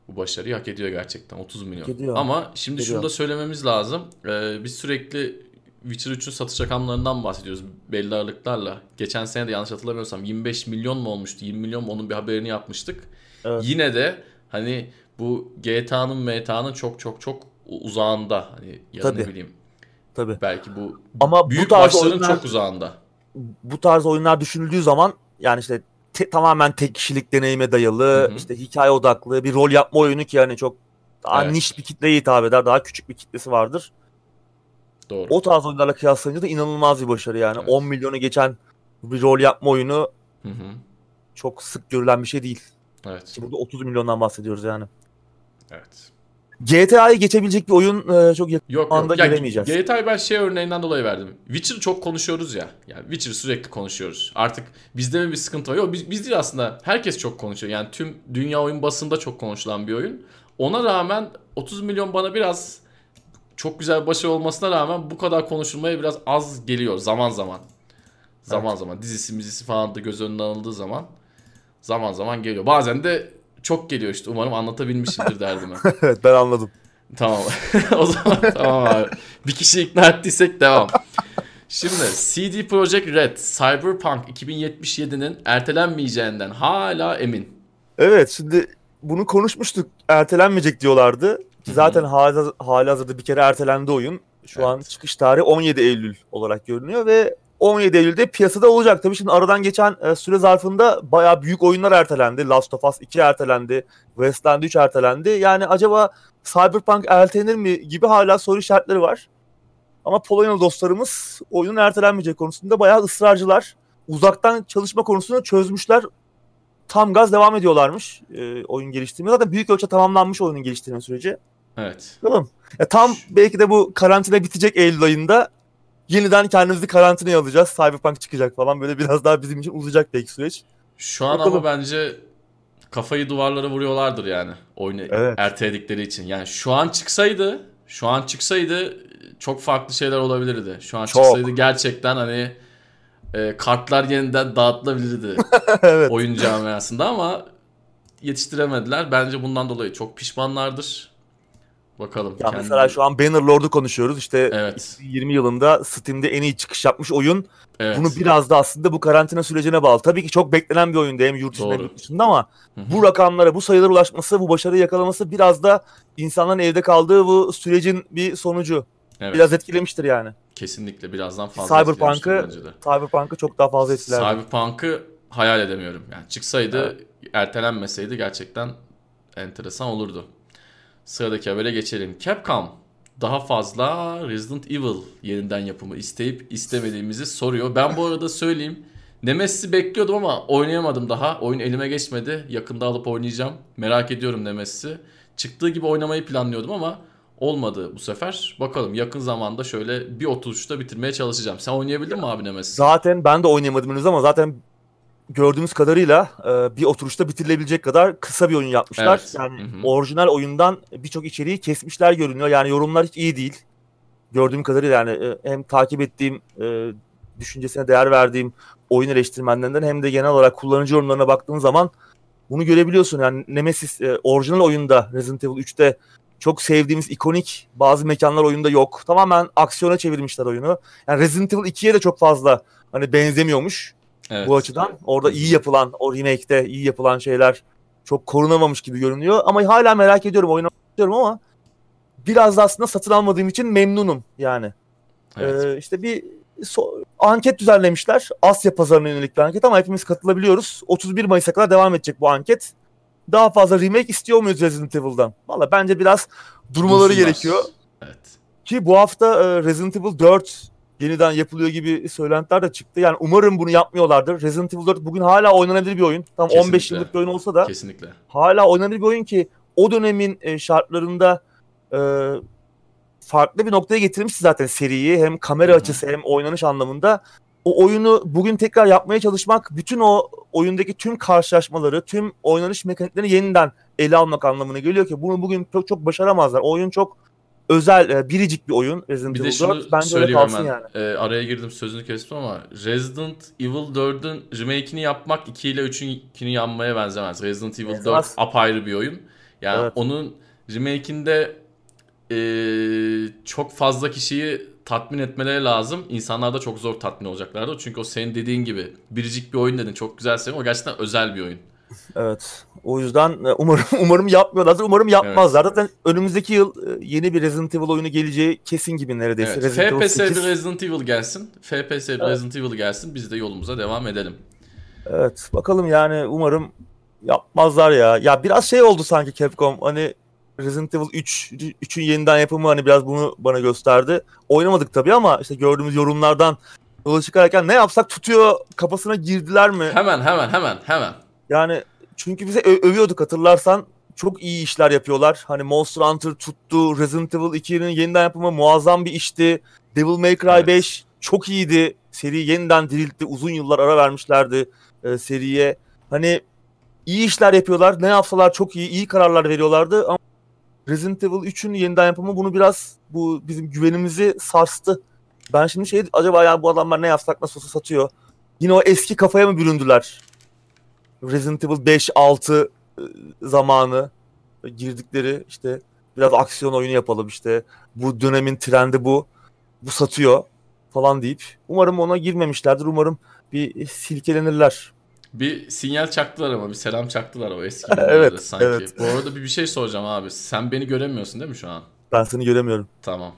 bu başarıyı hak ediyor gerçekten. 30 milyon. Hak ediyor. Ama şimdi Hak şunu ediyor. da söylememiz lazım. Ee, biz sürekli Witcher 3'ün satış rakamlarından bahsediyoruz belli aralıklarla. Geçen sene de yanlış hatırlamıyorsam 25 milyon mu olmuştu? 20 milyon mu? Onun bir haberini yapmıştık. Evet. Yine de hani bu GTA'nın MTA'nın çok çok çok uzağında. Hani ya da ne Tabii. bileyim. Tabii. Belki bu Ama bu büyük tarz başların oyunlar- çok uzağında. bu tarz oyunlar düşünüldüğü zaman yani işte te- tamamen tek kişilik deneyime dayalı, Hı hı. işte hikaye odaklı bir rol yapma oyunu ki yani çok daha Evet. niş bir kitleye hitap eder, daha küçük bir kitlesi vardır. Doğru. O tarz oyunlarla kıyaslayınca da inanılmaz bir başarı yani. Evet. 10 milyonu geçen bir rol yapma oyunu Hı hı. çok sık görülen bir şey değil. Evet. Ki Burada 30 milyondan bahsediyoruz yani. Evet. GTA'yı geçebilecek bir oyun e, çok yakın Yok anda yok. Ya, göremeyeceğiz. GTA'yı ben şey örneğinden dolayı verdim. Witcher'ı çok konuşuyoruz ya. Yani Witcher'ı sürekli konuşuyoruz. Artık bizde mi bir sıkıntı var? Yok biz, biz değil aslında. Herkes çok konuşuyor. Yani tüm dünya oyun basında çok konuşulan bir oyun. Ona rağmen 30 milyon bana biraz çok güzel bir başarı olmasına rağmen bu kadar konuşulmaya biraz az geliyor zaman zaman. Zaman zaman dizisi mizisi falan da göz önüne alındığı zaman zaman zaman geliyor. Bazen de çok geliyor işte. Umarım anlatabilmişimdir derdimi. evet ben anladım. Tamam. o zaman tamam abi. Bir kişi ikna ettiysek devam. Şimdi CD Projekt Red Cyberpunk 2077'nin ertelenmeyeceğinden hala emin. Evet şimdi bunu konuşmuştuk. Ertelenmeyecek diyorlardı. Ki Zaten hali, hali hazırda bir kere ertelendi oyun. Şu an Evet. çıkış tarihi 17 Eylül olarak görünüyor ve 17 Eylül'de piyasada olacak. Tabii şimdi aradan geçen e, süre zarfında bayağı büyük oyunlar ertelendi. Last of Us 2 ertelendi. Wasteland 3 ertelendi. Yani acaba Cyberpunk ertelenir mi gibi hala soru işaretleri var. Ama Polonyalı dostlarımız oyunun ertelenmeyecek konusunda bayağı ısrarcılar. Uzaktan çalışma konusunu çözmüşler. Tam gaz devam ediyorlarmış e, oyun geliştirmeye. Zaten büyük ölçüde tamamlanmış oyunun geliştirme süreci. Evet. Bakalım. Ya tam belki de bu karantina bitecek Eylül ayında. Yeniden kendimizi karantinaya alacağız. Cyberpunk çıkacak falan. Böyle biraz daha bizim için uzayacak belki süreç. Şu an Bakalım. ama bence kafayı duvarlara vuruyorlardır yani oyunu Evet. erteledikleri için. Yani şu an çıksaydı, şu an çıksaydı çok farklı şeyler olabilirdi. Şu an Çok. çıksaydı gerçekten hani e, kartlar yeniden dağıtılabilirdi evet. oyun camiasında ama yetiştiremediler. Bence bundan dolayı çok pişmanlardır. Bakalım. Ya kendini... mesela şu an Bannerlord'u konuşuyoruz. İşte evet. 20 yılında Steam'de en iyi çıkış yapmış oyun. Evet. Bunu biraz da aslında bu karantina sürecine bağlı. Tabii ki çok beklenen bir oyundu hem yurt içinde hem yurt dışında ama Hı-hı. bu rakamlara, bu sayılara ulaşması, bu başarıyı yakalaması biraz da insanların evde kaldığı bu sürecin bir sonucu. Evet. Biraz etkilemiştir yani. Kesinlikle birazdan fazla Cyberpunk'ı Cyberpunk'ı çok daha fazla etkiler. Cyberpunk'ı hayal edemiyorum. Yani çıksaydı, evet. ertelenmeseydi gerçekten enteresan olurdu. Sıradaki habere geçelim. Capcom daha fazla Resident Evil yeniden yapımı isteyip istemediğimizi soruyor. Ben bu arada söyleyeyim. Nemesis'i bekliyordum ama oynayamadım daha. Oyun elime geçmedi. Yakında alıp oynayacağım. Merak ediyorum Nemesis'i. Çıktığı gibi oynamayı planlıyordum ama olmadı bu sefer. Bakalım yakın zamanda şöyle bir oturuşta bitirmeye çalışacağım. Sen oynayabildin mi abi Nemesis? Zaten ben de oynayamadım henüz ama zaten gördüğümüz kadarıyla e, bir oturuşta bitirilebilecek kadar kısa bir oyun yapmışlar. Evet. Yani Hı-hı. orijinal oyundan birçok içeriği kesmişler görünüyor. Yani yorumlar hiç iyi değil. Gördüğüm kadarıyla yani e, hem takip ettiğim, e, düşüncesine değer verdiğim oyun eleştirmenlerinden hem de genel olarak kullanıcı yorumlarına baktığın zaman bunu görebiliyorsun. Yani Nemesis e, orijinal oyunda Resident Evil 3'te çok sevdiğimiz ikonik bazı mekanlar oyunda yok. Tamamen aksiyona çevirmişler oyunu. Yani Resident Evil 2'ye de çok fazla hani benzemiyormuş. Evet. Bu açıdan orada iyi yapılan, o remake'te iyi yapılan şeyler çok korunamamış gibi görünüyor. Ama hala merak ediyorum, oynamak istiyorum ama biraz da aslında satın almadığım için memnunum yani. Evet. Ee, işte bir so anket düzenlemişler. Asya pazarına yönelik bir anket ama hepimiz katılabiliyoruz. 31 Mayıs'a kadar devam edecek bu anket. Daha fazla remake istiyor muyuz Resident Evil'dan? Valla bence biraz durmaları Dursunlar. gerekiyor. Evet. Ki bu hafta e, Resident Evil 4 yeniden yapılıyor gibi söylentiler de çıktı. Yani umarım bunu yapmıyorlardır. Resident Evil 4 bugün hala oynanabilir bir oyun. Tam Kesinlikle. 15 yıllık bir oyun olsa da Kesinlikle. hala oynanabilir bir oyun ki o dönemin e, şartlarında e, farklı bir noktaya getirmişti zaten seriyi. Hem kamera Hı-hı. açısı hem oynanış anlamında. O oyunu bugün tekrar yapmaya çalışmak bütün o oyundaki tüm karşılaşmaları, tüm oynanış mekaniklerini yeniden ele almak anlamına geliyor ki bunu bugün çok çok başaramazlar. O oyun çok özel e, biricik bir oyun Resident bir Evil 4. Bence öyle kalsın hemen. yani. E, araya girdim sözünü kestim ama Resident Evil 4'ün remake'ini yapmak 2 ile 3'ünkini yanmaya benzemez. Resident Evil evet, 4 az... apayrı bir oyun. Yani evet. onun remake'inde e, çok fazla kişiyi tatmin etmeleri lazım. İnsanlar da çok zor tatmin olacaklardı. Çünkü o senin dediğin gibi biricik bir oyun dedin. Çok güzel senin. O gerçekten özel bir oyun. Evet. O yüzden e, umarım umarım yapmıyorlar. Umarım yapmazlar. Evet. Zaten önümüzdeki yıl e, yeni bir Resident Evil oyunu geleceği kesin gibi neredeyse. Evet. Resident FPS bir Resident Evil gelsin. FPS bir evet. Resident Evil gelsin. Biz de yolumuza devam edelim. Evet. Bakalım yani umarım yapmazlar ya. Ya biraz şey oldu sanki Capcom. Hani Resident Evil 3 3'ün yeniden yapımı hani biraz bunu bana gösterdi. Oynamadık tabii ama işte gördüğümüz yorumlardan yola çıkarken ne yapsak tutuyor kafasına girdiler mi? Hemen hemen hemen hemen. Yani çünkü bize ö- övüyorduk hatırlarsan. Çok iyi işler yapıyorlar. Hani Monster Hunter tuttu. Resident Evil 2'nin yeniden yapımı muazzam bir işti. Devil May Cry evet. 5 çok iyiydi. Seri yeniden diriltti. Uzun yıllar ara vermişlerdi e, seriye. Hani iyi işler yapıyorlar. Ne yapsalar çok iyi. iyi kararlar veriyorlardı ama Resident Evil 3'ün yeniden yapımı bunu biraz bu bizim güvenimizi sarstı. Ben şimdi şey acaba yani bu adamlar ne yapsak nasıl olsa satıyor. Yine o eski kafaya mı büründüler? Resident Evil 5 6 e, zamanı girdikleri işte biraz aksiyon oyunu yapalım işte. Bu dönemin trendi bu. Bu satıyor falan deyip umarım ona girmemişlerdir. Umarım bir silkelenirler. Bir sinyal çaktılar ama bir selam çaktılar o eski evet, sanki. Evet. Bu arada bir bir şey soracağım abi. Sen beni göremiyorsun değil mi şu an? Ben seni göremiyorum. Tamam.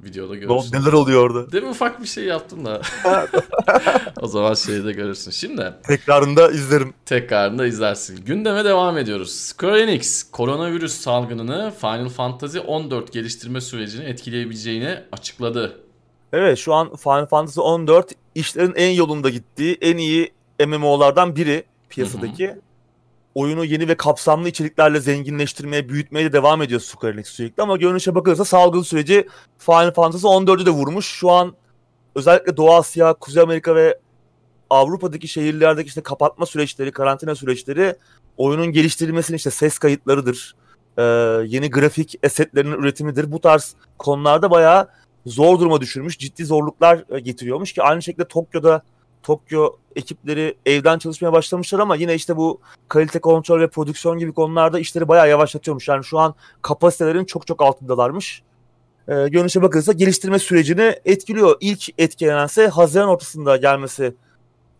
Videoda görürsün. Neler oluyor orada? Değil mi ufak bir şey yaptım da. o zaman şeyi de görürsün. Şimdi. Tekrarında izlerim. Tekrarında izlersin. Gündeme devam ediyoruz. Square Enix koronavirüs salgınını Final Fantasy 14 geliştirme sürecini etkileyebileceğini açıkladı. Evet şu an Final Fantasy 14 işlerin en yolunda gittiği en iyi MMO'lardan biri piyasadaki. Hı hı oyunu yeni ve kapsamlı içeriklerle zenginleştirmeye, büyütmeye de devam ediyor Square Enix sürekli. Ama görünüşe bakılırsa salgın süreci Final Fantasy 14'ü de vurmuş. Şu an özellikle Doğu Asya, Kuzey Amerika ve Avrupa'daki şehirlerdeki işte kapatma süreçleri, karantina süreçleri oyunun geliştirilmesinin işte ses kayıtlarıdır, e, yeni grafik esetlerinin üretimidir. Bu tarz konularda bayağı zor duruma düşürmüş, ciddi zorluklar e, getiriyormuş ki aynı şekilde Tokyo'da Tokyo ekipleri evden çalışmaya başlamışlar ama yine işte bu kalite kontrol ve prodüksiyon gibi konularda işleri bayağı yavaşlatıyormuş. Yani şu an kapasitelerin çok çok altındalarmış. E, görünüşe bakılırsa geliştirme sürecini etkiliyor. İlk etkilenense Haziran ortasında gelmesi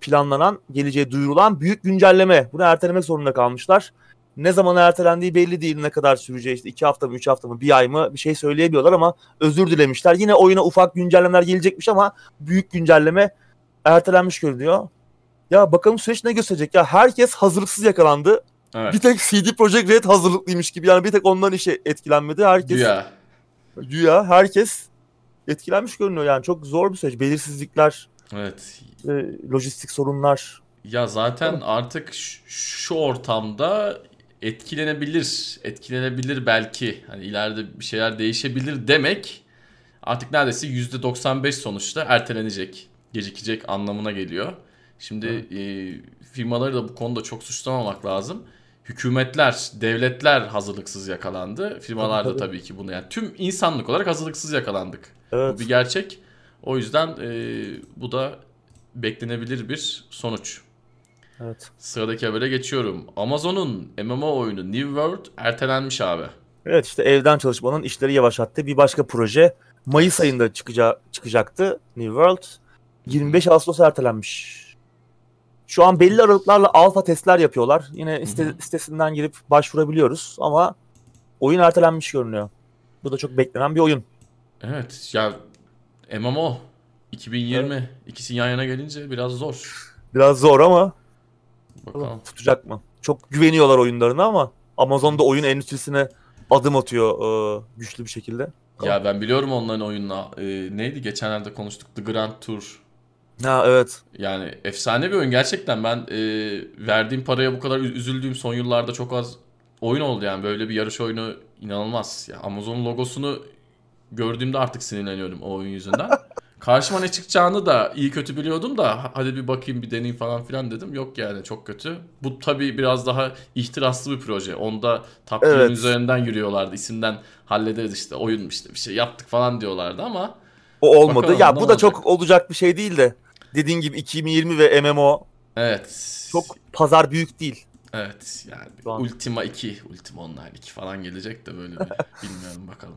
planlanan, geleceğe duyurulan büyük güncelleme. Bunu ertelemek zorunda kalmışlar. Ne zaman ertelendiği belli değil. Ne kadar süreceği işte iki hafta mı, üç hafta mı, bir ay mı bir şey söyleyemiyorlar ama özür dilemişler. Yine oyuna ufak güncellemeler gelecekmiş ama büyük güncelleme ertelenmiş görünüyor. Ya bakalım süreç ne gösterecek ya. Herkes hazırlıksız yakalandı. Evet. Bir tek CD Projekt Red hazırlıklıymış gibi. Yani bir tek ondan işe etkilenmedi. Herkes Güya. güya herkes etkilenmiş görünüyor. Yani çok zor bir süreç. Belirsizlikler, Evet. e, lojistik sorunlar. Ya zaten artık ş- şu ortamda etkilenebilir, etkilenebilir belki. Hani ileride bir şeyler değişebilir demek artık neredeyse %95 sonuçta ertelenecek, gecikecek anlamına geliyor. Şimdi e, firmaları da bu konuda çok suçlamamak lazım. Hükümetler, devletler hazırlıksız yakalandı. Firmalar da Tabii, ki bunu yani tüm insanlık olarak hazırlıksız yakalandık. Evet. Bu bir gerçek. O yüzden e, bu da beklenebilir bir sonuç. Evet. Sıradaki habere geçiyorum. Amazon'un MMO oyunu New World ertelenmiş abi. Evet işte evden çalışmanın işleri yavaşlattı. Bir başka proje Mayıs ayında çıkacağı, çıkacaktı New World. 25 Ağustos ertelenmiş. Şu an belli aralıklarla alfa testler yapıyorlar. Yine site, sitesinden girip başvurabiliyoruz ama oyun ertelenmiş görünüyor. Bu da çok beklenen bir oyun. Evet ya MMO 2020 ikisi yan yana gelince biraz zor. Biraz zor ama Bakalım. tutacak mı? Çok güveniyorlar oyunlarına ama Amazon'da oyun endüstrisine adım atıyor e, güçlü bir şekilde. Ya ben biliyorum onların oyununa. Ee, neydi geçenlerde konuştuk The Grand Tour. Ha evet. Yani efsane bir oyun gerçekten. Ben e, verdiğim paraya bu kadar üzüldüğüm son yıllarda çok az oyun oldu yani. Böyle bir yarış oyunu inanılmaz. Ya Amazon logosunu gördüğümde artık sinirleniyorum o oyun yüzünden. Karşıma ne çıkacağını da iyi kötü biliyordum da "Ha- hadi bir bakayım bir deneyeyim falan filan dedim. Yok yani çok kötü. Bu tabii biraz daha ihtiraslı bir proje. Onda takvimin Evet. üzerinden yürüyorlardı. İsimden hallederiz işte oyun işte bir şey yaptık falan diyorlardı ama O olmadı. Bakalım ya bu da olacak? çok olacak bir şey değil de. Dediğin gibi 2020 ve MMO evet. çok pazar büyük değil. Evet yani Ultima 2, Ultima Online 2 falan gelecek de böyle bir bilmiyorum bakalım.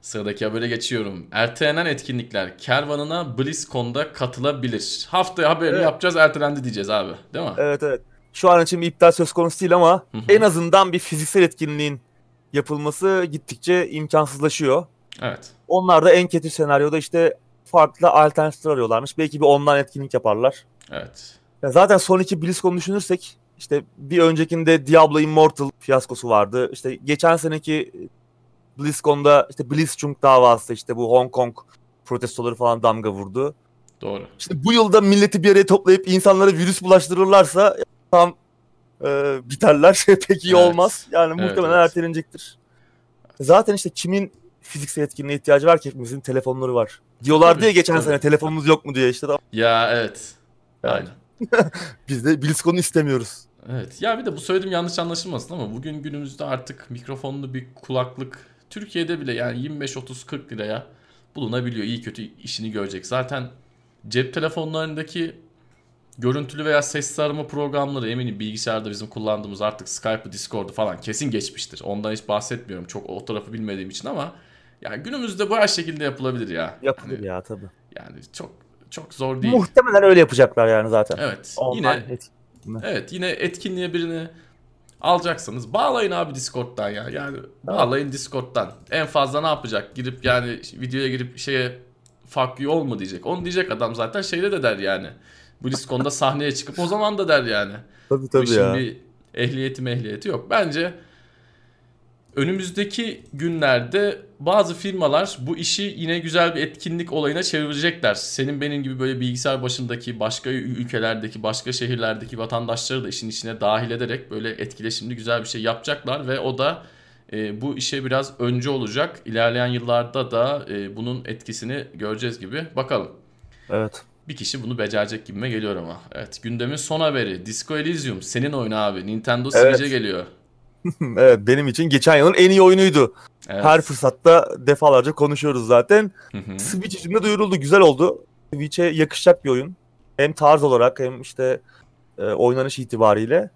Sıradaki habere geçiyorum. Ertelenen etkinlikler kervanına BlizzCon'da katılabilir. Haftaya haberini Evet. yapacağız ertelendi diyeceğiz abi değil mi? Evet evet. Şu an için bir iptal söz konusu değil ama en azından bir fiziksel etkinliğin yapılması gittikçe imkansızlaşıyor. Evet. Onlar da en kötü senaryoda işte farklı alternatifler arıyorlarmış. Belki bir online etkinlik yaparlar. Evet. Ya zaten son iki BlizzCon'u düşünürsek işte bir öncekinde Diablo Immortal fiyaskosu vardı. İşte geçen seneki BlizzCon'da işte Blizzchung davası işte bu Hong Kong protestoları falan damga vurdu. Doğru. İşte bu yılda milleti bir araya toplayıp insanlara virüs bulaştırırlarsa tam e, biterler. Pek iyi Evet. olmaz. Yani Evet, muhtemelen evet. ertelenecektir. Zaten işte kimin fiziksel etkinliğe ihtiyacı var ki hepimizin telefonları var. Diyorlar diye geçen tabii. sene telefonumuz yok mu diye işte Ya evet. Aynen. biz de BlizzCon'u istemiyoruz. Evet. Ya bir de bu söylediğim yanlış anlaşılmasın ama bugün günümüzde artık mikrofonlu bir kulaklık Türkiye'de bile yani 25 30 40 liraya bulunabiliyor. İyi kötü işini görecek. Zaten cep telefonlarındaki görüntülü veya sesli arama programları eminim bilgisayarda bizim kullandığımız artık Skype'ı, Discord'u falan kesin geçmiştir. Ondan hiç bahsetmiyorum. Çok o tarafı bilmediğim için ama yani günümüzde bu her şekilde yapılabilir ya. Yapılır Hani ya tabii. Yani çok çok zor değil. Muhtemelen öyle yapacaklar yani zaten. Evet. Online Yine etkinlik. Evet yine etkinliğe birini alacaksanız bağlayın abi Discord'dan ya. Yani bağlayın Discord'dan. En fazla ne yapacak? Girip yani videoya girip şeye fuck you mu diyecek. Onu diyecek adam zaten şeyde de der yani. BlizzCon'da sahneye çıkıp o zaman da der yani. Tabii Bu tabii işin ya. bir ehliyeti mehliyeti yok. Bence önümüzdeki günlerde bazı firmalar bu işi yine güzel bir etkinlik olayına çevirecekler. Senin benim gibi böyle bilgisayar başındaki başka ülkelerdeki, başka şehirlerdeki vatandaşları da işin içine dahil ederek böyle etkileşimli güzel bir şey yapacaklar ve o da e, bu işe biraz önce olacak. İlerleyen yıllarda da e, bunun etkisini göreceğiz gibi. Bakalım. Evet. Bir kişi bunu becerecek gibime geliyor ama. Evet gündemin son haberi. Disco Elysium senin oyunu abi. Nintendo Evet. Switch'e geliyor. evet benim için geçen yılın en iyi oyunuydu. Evet. Her fırsatta defalarca konuşuyoruz zaten. Hı hı. Switch için de duyuruldu. Güzel oldu. Switch'e yakışacak bir oyun. Hem tarz olarak hem işte e, oynanış itibariyle.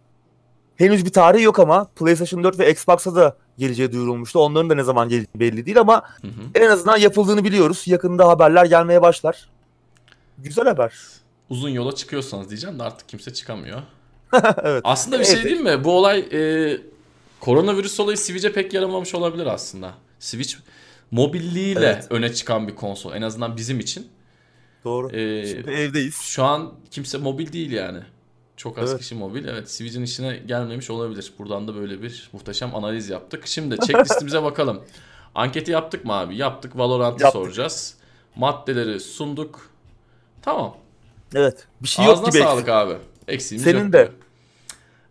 Henüz bir tarihi yok ama PlayStation 4 ve Xbox'a da geleceği duyurulmuştu. Onların da ne zaman geleceği belli değil ama Hı hı. en azından yapıldığını biliyoruz. Yakında haberler gelmeye başlar. Güzel haber. Uzun yola çıkıyorsanız diyeceğim de artık kimse çıkamıyor. evet. Aslında bir şey Evet. değil mi? Bu olay e, koronavirüs olayı Switch'e pek yaramamış olabilir aslında. Switch mobilliğiyle Evet. öne çıkan bir konsol. En azından bizim için. Doğru. Ee, Şimdi evdeyiz. Şu an kimse mobil değil yani. Çok az Evet. kişi mobil. Evet Switch'in işine gelmemiş olabilir. Buradan da böyle bir muhteşem analiz yaptık. Şimdi checklistimize bakalım. Anketi yaptık mı abi? Yaptık. Valorant'ı Yaptık. soracağız. Maddeleri sunduk. Tamam. Evet. Bir şey yok Ağzına gibi. sağlık abi. Eksiğimiz Senin yok de.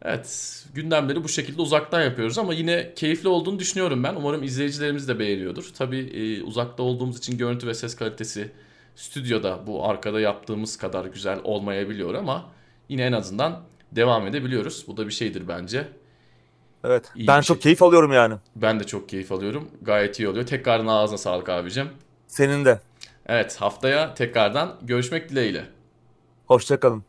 Evet. Gündemleri bu şekilde uzaktan yapıyoruz ama yine keyifli olduğunu düşünüyorum ben. Umarım izleyicilerimiz de beğeniyordur. Tabii e, uzakta olduğumuz için görüntü ve ses kalitesi stüdyoda bu arkada yaptığımız kadar güzel olmayabiliyor ama yine en azından devam edebiliyoruz. Bu da bir şeydir bence. Evet. İyi ben çok şey. keyif alıyorum yani. Ben de çok keyif alıyorum. Gayet iyi oluyor. Tekrardan ağzına sağlık abicim. Senin de. Evet haftaya tekrardan görüşmek dileğiyle. Hoşçakalın.